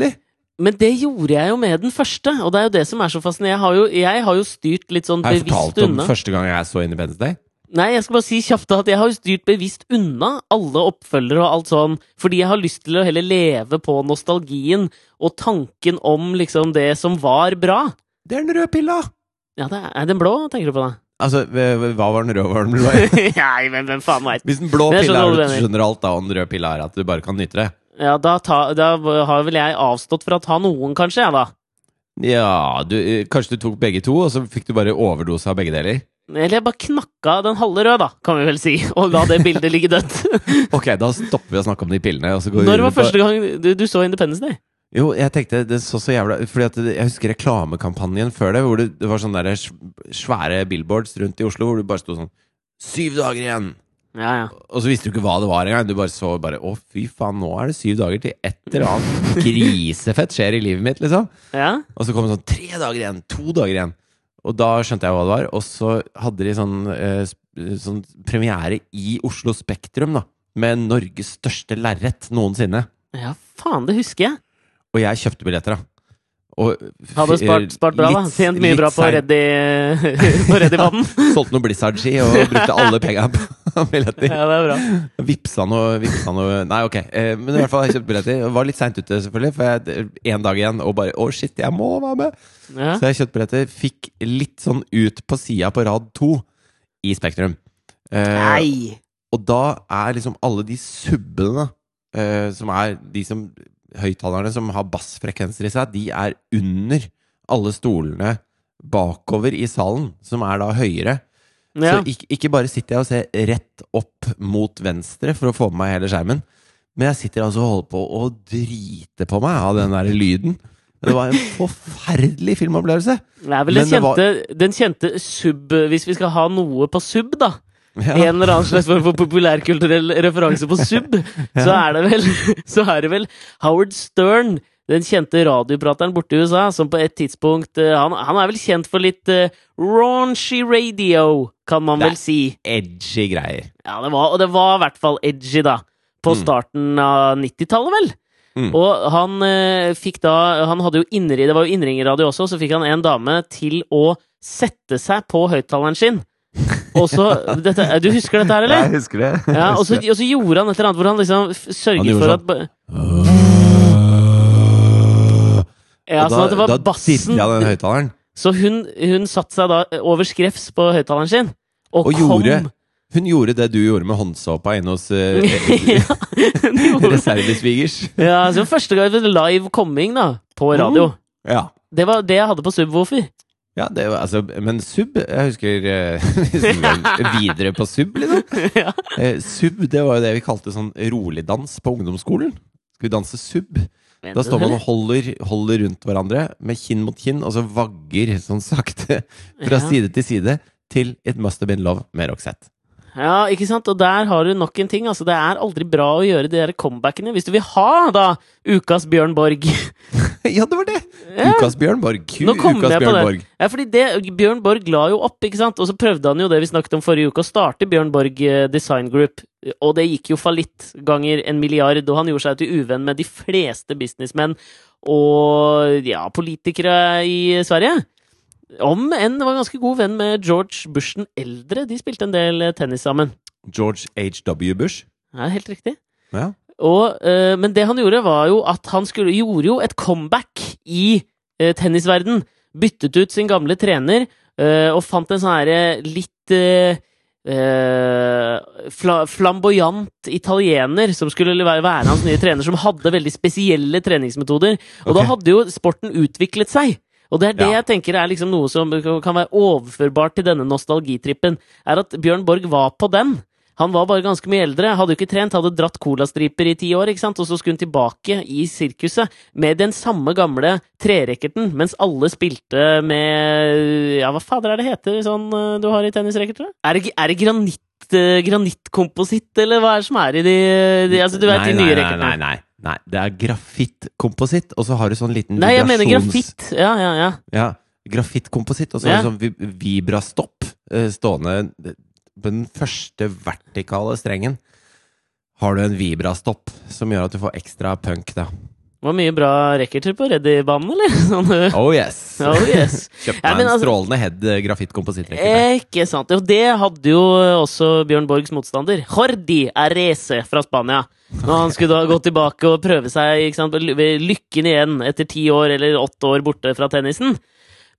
[SPEAKER 2] Men det gjorde jeg jo med den første, og det er jo det som er så fascinerende. Jeg har jo, jeg har jo styrt litt sånn bevisst
[SPEAKER 1] har jeg fortalt om
[SPEAKER 2] unna.
[SPEAKER 1] første gang jeg så Independence Day?
[SPEAKER 2] Nei, jeg skal bare si kjapt at jeg har jo styrt bevisst unna alle oppfølgere og alt sånn, fordi jeg har lyst til å heller leve på nostalgien og tanken om liksom det som var bra.
[SPEAKER 1] Det er den røde pilla!
[SPEAKER 2] Ja, det er, er den blå, tenker du på da?
[SPEAKER 1] Altså, hva var den røde? Var den blå?
[SPEAKER 2] Nei, men hvem faen veit.
[SPEAKER 1] Hvis den blå pilla er at du skjønner alt, da, og den røde pilla er at du bare kan nyte det.
[SPEAKER 2] Ja, da, ta, da har vel jeg avstått fra å ta noen, kanskje, jeg, da.
[SPEAKER 1] Ja, du, eh, kanskje du tok begge to, og så fikk du bare overdose av begge deler?
[SPEAKER 2] Eller jeg bare knakka den halve rød, da, kan vi vel si, og la det bildet ligge dødt.
[SPEAKER 1] Ok, da stopper vi å snakke om de pillene. Og så går
[SPEAKER 2] Når var første gang du, du så Independence Day?
[SPEAKER 1] Jo, jeg tenkte det så så jævla Fordi Jeg husker reklamekampanjen før det, hvor det, det var sånne der svære billboards rundt i Oslo hvor du bare sto sånn Syv dager igjen!
[SPEAKER 2] Ja, ja.
[SPEAKER 1] Og så visste du ikke hva det var engang. Du bare så bare Å, fy faen, nå er det syv dager til et eller annet grisefett skjer i livet mitt, liksom.
[SPEAKER 2] ja.
[SPEAKER 1] Og så kom det sånn tre dager igjen, to dager igjen. Og da skjønte jeg hva det var. Og så hadde de sånn, eh, sånn premiere i Oslo Spektrum, da. Med Norges største lerret noensinne.
[SPEAKER 2] Ja, faen, det husker jeg.
[SPEAKER 1] Og jeg kjøpte billetter, da. Og
[SPEAKER 2] Hadde spart, spart bra, da.
[SPEAKER 1] litt-
[SPEAKER 2] Tjent mye bra på
[SPEAKER 1] seint.
[SPEAKER 2] Reddy Reddy-vann.
[SPEAKER 1] Solgte noe Blizzard-ski og brukte alle penga på billetter.
[SPEAKER 2] Ja, det er bra.
[SPEAKER 1] Vipsa noe, vipsa noe Nei, ok. Eh, men i hvert fall, har jeg kjøpt billetter. Var litt seint ute, selvfølgelig, for jeg én dag igjen og bare Å, shit, jeg må være med!
[SPEAKER 2] Ja.
[SPEAKER 1] Så jeg kjøpte billetter. Fikk litt sånn ut på sida på rad to i Spektrum. Eh,
[SPEAKER 2] Nei!
[SPEAKER 1] og da er liksom alle de subbene, eh, som er de som Høyttalerne som har bassfrekvenser i seg, de er under alle stolene bakover i salen, som er da høyere.
[SPEAKER 2] Ja.
[SPEAKER 1] Så ikke, ikke bare sitter jeg og ser rett opp mot venstre for å få med meg hele skjermen, men jeg sitter altså og holder på å drite på meg av den der lyden. Det var en forferdelig filmopplevelse.
[SPEAKER 2] Det er vel den
[SPEAKER 1] kjente, var-
[SPEAKER 2] den kjente sub Hvis vi skal ha noe på sub, da.
[SPEAKER 1] Ja.
[SPEAKER 2] En eller annen slags form for populærkulturell referanse på sub, så er det vel Så er det vel Howard Stern, den kjente radioprateren borte i USA, som på et tidspunkt eh, Han, han er vel kjent for litt uh, raunchy radio, kan man vel si.
[SPEAKER 1] Edgy greier.
[SPEAKER 2] Ja, det var, og det var i hvert fall edgy, da. På
[SPEAKER 1] Mm.
[SPEAKER 2] starten av 90-tallet, vel?
[SPEAKER 1] Mm.
[SPEAKER 2] Og han eh, fikk da Han hadde jo innri, det var jo innringerradio også, så fikk han en dame til å sette seg på høyttaleren sin. Og så dette, Du husker dette her, eller?
[SPEAKER 1] Jeg husker det.
[SPEAKER 2] Ja, og så, og så gjorde han et eller annet hvor han liksom sørget
[SPEAKER 1] Han
[SPEAKER 2] for
[SPEAKER 1] sånn.
[SPEAKER 2] at Ja, sånn at det var
[SPEAKER 1] da
[SPEAKER 2] bassen
[SPEAKER 1] Da den høyttaleren.
[SPEAKER 2] Så hun, hun satte seg da over skrevs på høyttaleren sin, og,
[SPEAKER 1] Og gjorde Hun gjorde det du gjorde med håndsåpa inne hos uh, reservesvigers.
[SPEAKER 2] ja, så første gang live coming da, på radio.
[SPEAKER 1] Ja.
[SPEAKER 2] Det var det jeg hadde på Subwoofer.
[SPEAKER 1] ja det var, altså, men sub Jeg husker uh, videre på sub, liksom.
[SPEAKER 2] ja.
[SPEAKER 1] uh, sub, det var jo det vi kalte sånn roligdans på ungdomsskolen. Skal vi danse sub? Da står man og holder, holder rundt hverandre med kinn mot kinn, og så vagger sånn sakte fra
[SPEAKER 2] Ja.
[SPEAKER 1] side til side til It Must Have Been Love med Roxette.
[SPEAKER 2] Ja, ikke sant? Og der har du nok en ting. Altså, det er aldri bra å gjøre de der comebackene. Hvis du vil ha, da, ukas Bjørn Borg.
[SPEAKER 1] ja, det var det!
[SPEAKER 2] Ja.
[SPEAKER 1] Ukas Bjørn Borg. Ku,
[SPEAKER 2] Nå kom
[SPEAKER 1] ukas
[SPEAKER 2] jeg på
[SPEAKER 1] Bjørn
[SPEAKER 2] det.
[SPEAKER 1] Borg.
[SPEAKER 2] Ja, fordi det, Bjørn Borg la jo opp, ikke sant? Og så prøvde han jo det vi snakket om forrige uke, å starte Bjørn Borg eh, Design Group. Og det gikk jo fallitt ganger en milliard, og han gjorde seg til uvenn med de fleste businessmenn og ja, politikere i Sverige. Om enn var ganske god venn med George Bush den eldre. De spilte en del eh, tennis sammen.
[SPEAKER 1] George H.W. Bush.
[SPEAKER 2] Ja, helt riktig.
[SPEAKER 1] Ja.
[SPEAKER 2] Og, uh, men det han gjorde, var jo at han skulle, gjorde jo et comeback i uh, tennisverden. Byttet ut sin gamle trener uh, og fant en sånn herre litt fla, flamboyant italiener som skulle være, være hans nye trener, som hadde veldig spesielle treningsmetoder. Og da hadde jo sporten utviklet seg. Og det er det
[SPEAKER 1] Ja.
[SPEAKER 2] jeg tenker er liksom noe som kan være overførbart til denne nostalgitrippen. Er at Bjørn Borg var på den. Han var bare ganske mye eldre, hadde jo ikke trent, hadde dratt colastriper i ti år, ikke sant? og så skulle han tilbake i sirkuset med den samme gamle trerekkerten, mens alle spilte med Ja, hva fader er det heter sånn eh, du har i tennisrekkerter? Er det, er det granitt, eh, granittkompositt, eller hva er det som er i de, de Altså, du vet de
[SPEAKER 1] nei,
[SPEAKER 2] nye
[SPEAKER 1] nei,
[SPEAKER 2] rekketene?
[SPEAKER 1] nei, nei, nei. Det er grafittkompositt, og så har du sånn liten
[SPEAKER 2] Nei, jeg mener grafitt. Ja, ja, ja.
[SPEAKER 1] Ja, grafittkompositt, og så
[SPEAKER 2] Ja.
[SPEAKER 1] har du sånn vibrastopp eh, stående på den første vertikale strengen. Har du en vibrastopp som gjør at du får ekstra punk, da.
[SPEAKER 2] Det var mye bra racketer på Reddy-banen, eller? Sånn, eh,
[SPEAKER 1] Oh yes!
[SPEAKER 2] oh yes.
[SPEAKER 1] Kjøpte meg en
[SPEAKER 2] altså-
[SPEAKER 1] strålende head eh, grafittkomposittrekker.
[SPEAKER 2] Ikke sant. Og det hadde jo også Bjørn Borgs motstander, Jordi Arese fra Spania. Når han skulle da gå tilbake og prøve seg ikke sant, ved lykken igjen etter ti år eller åtte år borte fra tennisen.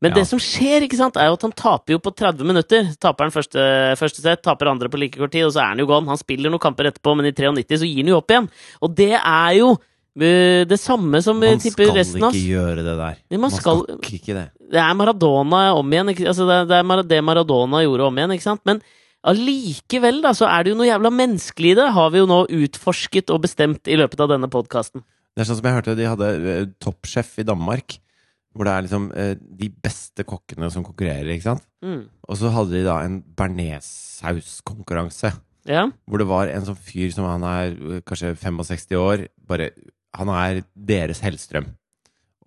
[SPEAKER 2] Men
[SPEAKER 1] Ja.
[SPEAKER 2] det som skjer, ikke sant, er jo at han taper jo på 30 minutter. Taper han første, første sett, taper andre på like kort tid, og så er han jo gone. Han spiller noen kamper etterpå, men i 93 så gir han jo opp igjen. Og det er jo eh, det samme som
[SPEAKER 1] Man
[SPEAKER 2] tipper
[SPEAKER 1] skal
[SPEAKER 2] resten av
[SPEAKER 1] ikke gjøre det der.
[SPEAKER 2] Man, man skal-
[SPEAKER 1] ikke det.
[SPEAKER 2] Det er Maradona om igjen. Altså, det, det er det Maradona gjorde om igjen, ikke sant? Men allikevel, da, så er det jo noe jævla menneskelig i det, har vi jo nå utforsket og bestemt i løpet av denne podkasten.
[SPEAKER 1] Det er sånn som jeg hørte de hadde eh, Toppsjef i Danmark. Hvor det er liksom eh, de beste kokkene som konkurrerer, ikke sant?
[SPEAKER 2] Mm.
[SPEAKER 1] Og så hadde de da en bearnéssauskonkurranse.
[SPEAKER 2] Ja.
[SPEAKER 1] hvor det var en sånn fyr som han er øh, kanskje 65 år. Bare, han er deres Hellstrøm.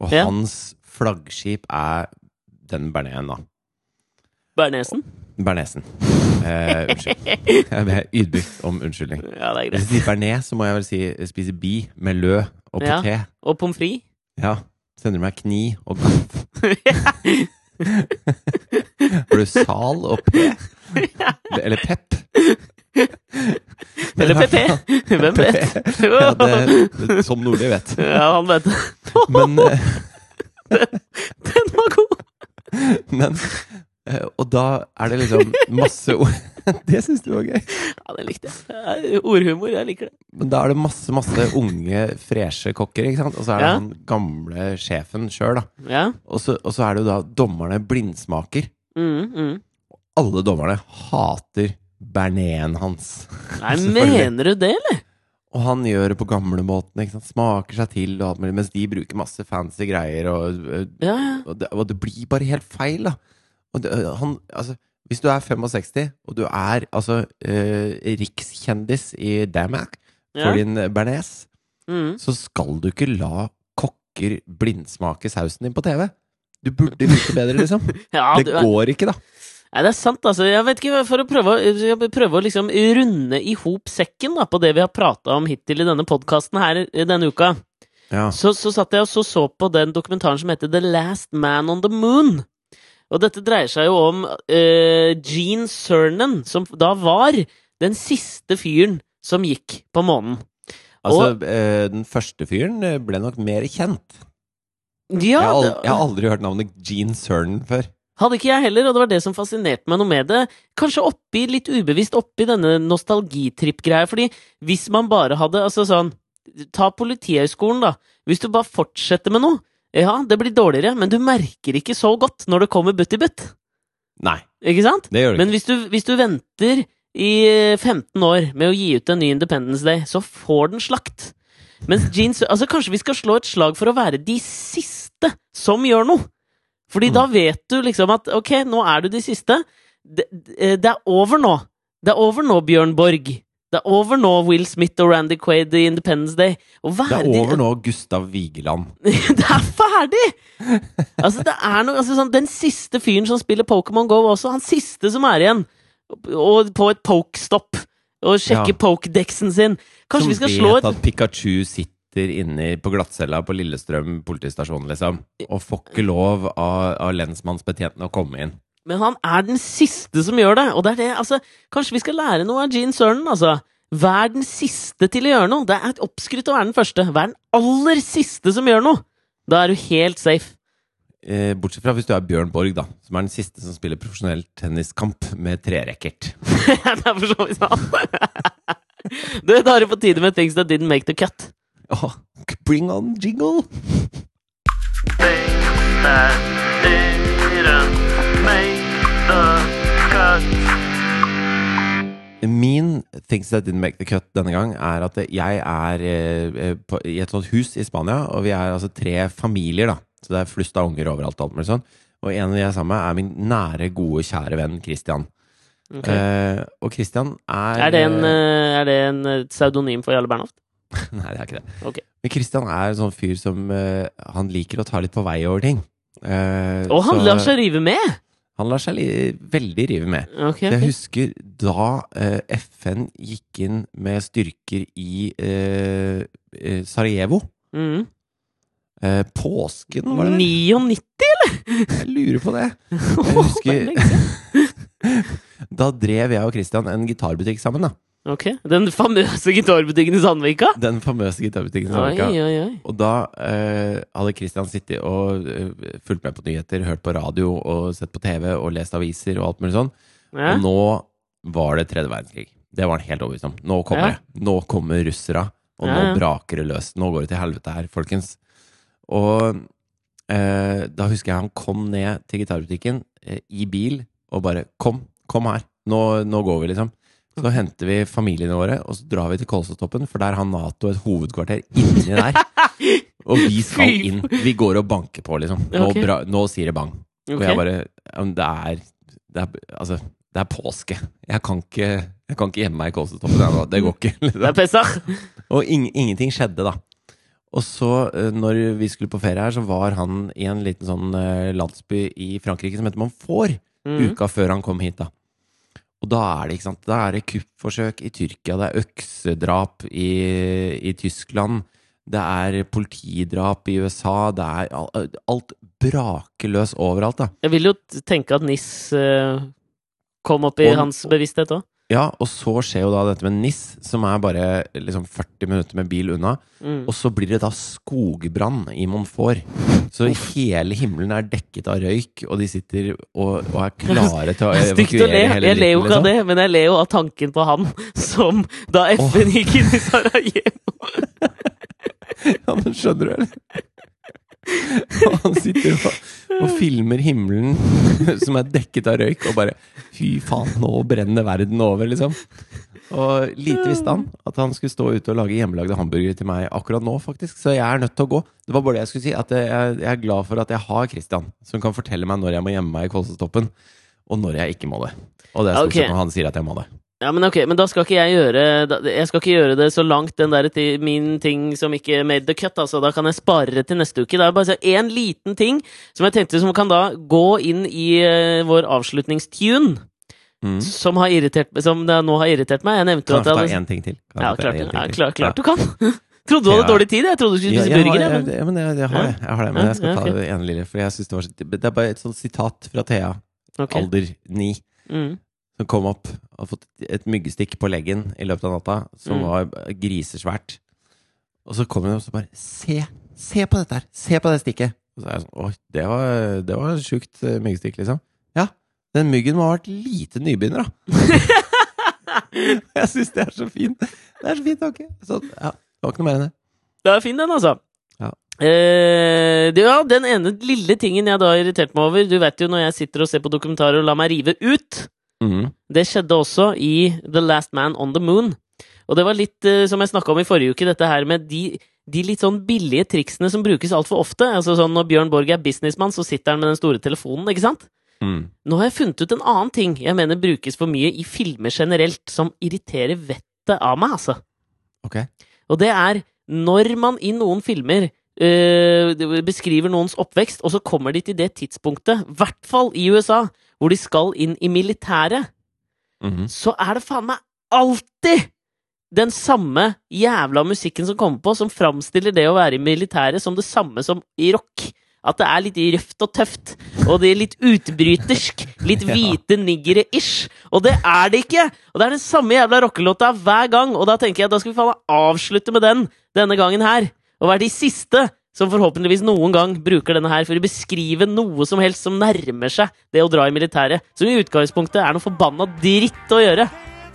[SPEAKER 1] Og
[SPEAKER 2] Ja.
[SPEAKER 1] hans flaggskip er den bernesen, da.
[SPEAKER 2] Bernesen?
[SPEAKER 1] Bernesen. Eh, unnskyld. Jeg ber ydmykt om unnskyldning.
[SPEAKER 2] Ja, det er
[SPEAKER 1] Hvis
[SPEAKER 2] greit.
[SPEAKER 1] jeg sier bearnés, så må jeg vel si spise bi med lø og
[SPEAKER 2] Ja. Og pommes frites?
[SPEAKER 1] Ja. Sender du meg kni og gaff? Har du sal og p? Eller pep?
[SPEAKER 2] Eller PP? Hvem vet?
[SPEAKER 1] Ja, det, det, som Nordli vet.
[SPEAKER 2] Ja, han vet det.
[SPEAKER 1] Men, eh,
[SPEAKER 2] Den var god!
[SPEAKER 1] men eh, Og da er det liksom masse ord Det syns du var gøy?
[SPEAKER 2] Ja, det likte jeg. Ordhumor, jeg liker det.
[SPEAKER 1] Men da er det masse masse unge, freshe kokker, ikke sant? Og så er det
[SPEAKER 2] Ja.
[SPEAKER 1] han gamle sjefen sjøl, da.
[SPEAKER 2] Ja.
[SPEAKER 1] Og så, og så er det jo da dommerne blindsmaker.
[SPEAKER 2] Mm, mm.
[SPEAKER 1] Alle dommerne hater bernesen hans.
[SPEAKER 2] Nei, mener du det, eller?
[SPEAKER 1] Og han gjør det på gamlemåten. Smaker seg til, og alt mulig, mens de bruker masse fancy greier. Og,
[SPEAKER 2] Ja, ja.
[SPEAKER 1] og, det, og det blir bare helt feil, da. Det, han, altså, hvis du er 65, og du er altså eh, rikskjendis i Damac for
[SPEAKER 2] Ja.
[SPEAKER 1] din bearnés,
[SPEAKER 2] Mm.
[SPEAKER 1] så skal du ikke la kokker blindsmake sausen din på TV. Du burde vite bedre, liksom.
[SPEAKER 2] ja
[SPEAKER 1] Det går ikke, da.
[SPEAKER 2] Nei, det er sant, altså. Jeg vet ikke, For å prøve, prøve å liksom runde i hop sekken da, på det vi har prata om hittil i denne podkasten her denne uka,
[SPEAKER 1] Ja.
[SPEAKER 2] så, så satt jeg og så, så på den dokumentaren som heter The Last Man on the Moon. Og dette dreier seg jo om uh, Gene Cernan, som da var den siste fyren som gikk på månen.
[SPEAKER 1] Altså, eh, den første fyren eh, ble nok mer kjent.
[SPEAKER 2] Ja,
[SPEAKER 1] jeg, har
[SPEAKER 2] aldri,
[SPEAKER 1] jeg har aldri hørt navnet Gene Cernan før.
[SPEAKER 2] Hadde ikke jeg heller, og det var det som fascinerte meg noe med det. Kanskje oppi, litt ubevisst oppi denne nostalgitripp-greia, fordi hvis man bare hadde Altså sånn Ta Politihøgskolen, da. Hvis du bare fortsetter med noe, ja, det blir dårligere, men du merker ikke så godt når det kommer butt i butt.
[SPEAKER 1] Nei,
[SPEAKER 2] Ikke sant?
[SPEAKER 1] det gjør det
[SPEAKER 2] Men hvis du, hvis du venter i 15 år med å gi ut en ny Independence Day, så får den slakt. Mens jeans Altså, kanskje vi skal slå et slag for å være de siste som gjør noe? Fordi
[SPEAKER 1] Mm.
[SPEAKER 2] da vet du liksom at ok, nå er du de siste. Det, det er over nå. Det er over nå, Bjørn Borg. Det er over nå, Will Smith og Randy Quaid i Independence Day.
[SPEAKER 1] Det er over nå, Gustav Vigeland.
[SPEAKER 2] det er ferdig! Altså, det er noe altså, sånn, Den siste fyren som spiller Pokémon Go også, han siste som er igjen, og på et pokestopp, og sjekker
[SPEAKER 1] Ja.
[SPEAKER 2] pokedexen sin Kanskje
[SPEAKER 1] Som
[SPEAKER 2] vi skal slå
[SPEAKER 1] vet at Pikachu sitter inne på glattcella på Lillestrøm politistasjon, liksom. Og får ikke lov av, av lensmannsbetjentene å komme inn.
[SPEAKER 2] Men han er den siste som gjør det, og det er det Altså, kanskje vi skal lære noe av Gene Cernan, altså. Vær den siste til å gjøre noe. Det er oppskrytt å være den første. Vær den aller siste som gjør noe. Da er du helt safe.
[SPEAKER 1] Eh, bortsett fra hvis du er Bjørn Borg, da. Som er den siste som spiller profesjonell tenniskamp med trerekkert.
[SPEAKER 2] det er for så vidt sant. Du, da er det på tide med Things That Didn't Make The Cut.
[SPEAKER 1] Åh, bring on jingle!
[SPEAKER 3] things that didn't make the cut.
[SPEAKER 1] Min things that didn't make the cut denne gang, er at jeg er eh, på, i et sånt hus i Spania, og vi er altså tre familier, da. Så det er flust av unger overalt. alt mulig sånn. Og en av de jeg er sammen med, er min nære, gode, kjære venn Christian.
[SPEAKER 2] Okay.
[SPEAKER 1] Eh, og Christian er
[SPEAKER 2] Er det en, eh, er det en eh, pseudonym for Jarle Bernhoft?
[SPEAKER 1] Nei, det er ikke det.
[SPEAKER 2] Okay.
[SPEAKER 1] Men Christian er en sånn fyr som uh, Han liker å ta litt på vei over ting. Uh,
[SPEAKER 2] Og han
[SPEAKER 1] så
[SPEAKER 2] lar seg rive med!
[SPEAKER 1] han lar seg li veldig rive med.
[SPEAKER 2] Ok,
[SPEAKER 1] Jeg husker da uh, FN gikk inn med styrker i Sarajevo.
[SPEAKER 2] Mm.
[SPEAKER 1] Påsken, var det det?
[SPEAKER 2] 99?
[SPEAKER 1] Jeg lurer på det.
[SPEAKER 2] Jeg
[SPEAKER 1] husker- Da drev jeg og Christian en gitarbutikk sammen. da
[SPEAKER 2] Ok, Den famøse gitarbutikken i Sandvika?
[SPEAKER 1] Den famøse gitarbutikken. i Sandvika.
[SPEAKER 2] oi, oi.
[SPEAKER 1] Og da eh, hadde Christian sittet og eh, fulgt med på nyheter, hørt på radio og sett på TV og lest aviser og alt mulig sånn.
[SPEAKER 2] Ja.
[SPEAKER 1] Og nå var det tredje verdenskrig. Det var han helt overbevist om. Nå kommer
[SPEAKER 2] Ja.
[SPEAKER 1] det. Nå kommer russera, og nå
[SPEAKER 2] ja.
[SPEAKER 1] braker det løs. Nå går det til helvete her, folkens. Og eh, da husker jeg han kom ned til gitarbutikken eh, i bil og bare Kom, kom her. Nå, nå går vi, liksom. Så henter vi familiene våre, og så drar vi til Kolsåstoppen, for der har Nato et hovedkvarter inni der. Og vi skal inn. Vi går og banker på, liksom. Nå, bra, nå sier det bang. Og jeg bare Det er, det er Altså, det er påske. Jeg kan ikke Jeg kan ikke gjemme meg i Kolsetoppen. jeg. Det går ikke.
[SPEAKER 2] Det
[SPEAKER 1] Liksom.
[SPEAKER 2] er Pesach.
[SPEAKER 1] Og ing ingenting skjedde, da. Og så, eh, når vi skulle på ferie her, så var han i en liten sånn eh, landsby i Frankrike som heter Monfort,
[SPEAKER 2] Mm.
[SPEAKER 1] uka før han kom hit, da. Og da er det ikke sant, da er det kuppforsøk i Tyrkia, det er øksedrap i, i Tyskland, det er politidrap i USA, det er alt braker løs overalt, da.
[SPEAKER 2] Jeg vil jo tenke at NIS eh, kom opp i
[SPEAKER 1] Og-
[SPEAKER 2] hans bevissthet òg.
[SPEAKER 1] Ja, og så skjer jo da dette med NIS, som er bare liksom 40 minutter med bil unna.
[SPEAKER 2] Mm.
[SPEAKER 1] Og så blir det da skogbrann i Montfort. Så hele himmelen er dekket av røyk, og de sitter og, og er klare til å
[SPEAKER 2] er le.
[SPEAKER 1] evakuere hele
[SPEAKER 2] Jeg ler jo ikke av
[SPEAKER 1] liksom.
[SPEAKER 2] det, men jeg ler jo av tanken på han som da FN gikk inn i Sarajevo
[SPEAKER 1] Ja, men skjønner du, eller? Og han sitter og, og filmer himmelen som er dekket av røyk, og bare Fy faen, nå brenner verden over, liksom. Og lite visste han at han skulle stå ute og lage hjemmelagde hamburgere til meg akkurat nå, faktisk. Så jeg er nødt til å gå. Det var bare det jeg skulle si. At jeg, jeg er glad for at jeg har Christian, som kan fortelle meg når jeg må gjemme meg i Kolsetoppen, og når jeg ikke må det. Og det er stort
[SPEAKER 2] okay.
[SPEAKER 1] sett når han sier at jeg må det.
[SPEAKER 2] Ja, men ok, men da skal ikke jeg gjøre Jeg skal ikke gjøre det så langt, den der til min ting som ikke made the cut, altså. Da kan jeg spare det til neste uke. Det er bare én liten ting som jeg tenkte som kan da gå inn i eh, vår avslutningstune,
[SPEAKER 1] Mm.
[SPEAKER 2] som, har irritert, som det nå har irritert meg. Jeg nevnte jo
[SPEAKER 1] Kan
[SPEAKER 2] at
[SPEAKER 1] jeg
[SPEAKER 2] hadde
[SPEAKER 1] ta én ting til? Kan
[SPEAKER 2] Ja, klart,
[SPEAKER 1] ting til?
[SPEAKER 2] klart, klart
[SPEAKER 1] Ja.
[SPEAKER 2] du kan. Trodde du hadde
[SPEAKER 1] Ja.
[SPEAKER 2] dårlig tid? Jeg trodde du skulle
[SPEAKER 1] Ja,
[SPEAKER 2] spise
[SPEAKER 1] jeg har,
[SPEAKER 2] burger. jeg,
[SPEAKER 1] jeg,
[SPEAKER 2] men-
[SPEAKER 1] jeg, jeg har. Jeg har det, men jeg skal
[SPEAKER 2] ja,
[SPEAKER 1] ta det ene lille, for jeg synes det var Det er bare et sånt sitat fra Thea,
[SPEAKER 2] Okay.
[SPEAKER 1] alder ni,
[SPEAKER 2] Mm.
[SPEAKER 1] Som kom opp og hadde fått et myggstikk på leggen i løpet av natta, som
[SPEAKER 2] Mm.
[SPEAKER 1] var grisesvært. Og så kom hun og så bare Se! Se på dette her! Se på det stikket! Og så er jeg sånn Oi, det var, det var sjukt eh, myggstikk, liksom. Ja. Den myggen må ha vært lite nybegynner, da. jeg syns det er så fint. Det er så fint, ok. Så ja, det var ikke noe mer enn det.
[SPEAKER 2] Det er fin, den, altså.
[SPEAKER 1] Ja.
[SPEAKER 2] Eh, det, ja, den ene lille tingen jeg da har irritert meg over Du vet jo når jeg sitter og ser på dokumentarer og lar meg rive ut.
[SPEAKER 1] Mhm.
[SPEAKER 2] Det skjedde også i The Last Man on the Moon. Og det var litt eh, som jeg snakka om i forrige uke, dette her med de, de litt sånn billige triksene som brukes altfor ofte. Altså sånn Når Bjørn Borg er businessmann, så sitter han med den store telefonen, ikke sant?
[SPEAKER 1] Mm.
[SPEAKER 2] Nå har jeg funnet ut en annen ting jeg mener brukes for mye i filmer generelt, som irriterer vettet av meg, altså.
[SPEAKER 1] Ok.
[SPEAKER 2] Og det er når man i noen filmer øh, beskriver noens oppvekst, og så kommer de til det tidspunktet, i hvert fall i USA, hvor de skal inn i militæret,
[SPEAKER 1] Mhm.
[SPEAKER 2] så er det faen meg alltid den samme jævla musikken som kommer på, som framstiller det å være i militæret som det samme som i rock. At det er litt røft og tøft, og det er litt utbrytersk. Litt hvite niggere-ish. Og det er det ikke! Og det er den samme jævla rockelåta hver gang, og da tenker jeg da skal vi faen avslutte med den denne gangen her. Og være de siste som forhåpentligvis noen gang bruker denne her for å beskrive noe som helst som nærmer seg det å dra i militæret. Som i utgangspunktet er noe forbanna dritt å gjøre.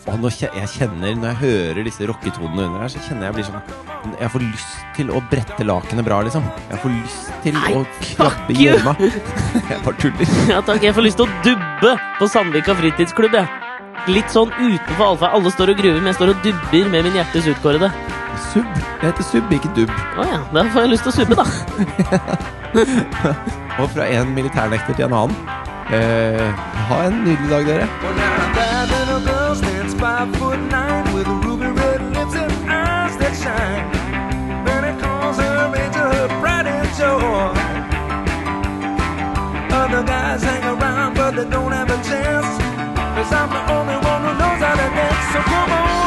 [SPEAKER 1] Og nå, jeg kjenner, når jeg hører disse rocketonene under her, så kjenner jeg blir sånn Jeg får lyst til å brette lakenet bra, liksom. Jeg får lyst til
[SPEAKER 2] Nei,
[SPEAKER 1] å krabbe i gjørma. Jeg bare tuller.
[SPEAKER 2] Ja takk, jeg får lyst til å dubbe på Sandvika fritidsklubb, jeg. Litt sånn utenfor allfag. Alle står og gruver, men jeg står og dubber med min hjertes utkårede.
[SPEAKER 1] Sub. Det heter sub, ikke dubb.
[SPEAKER 2] Å ja, da får jeg lyst til å subbe, da.
[SPEAKER 1] Og fra en militærnekter til en annen. Eh, ha en nydelig dag, dere.
[SPEAKER 4] Other guys hang around, but they don't have a chance. Cause I'm the only one who knows how to dance. So come on.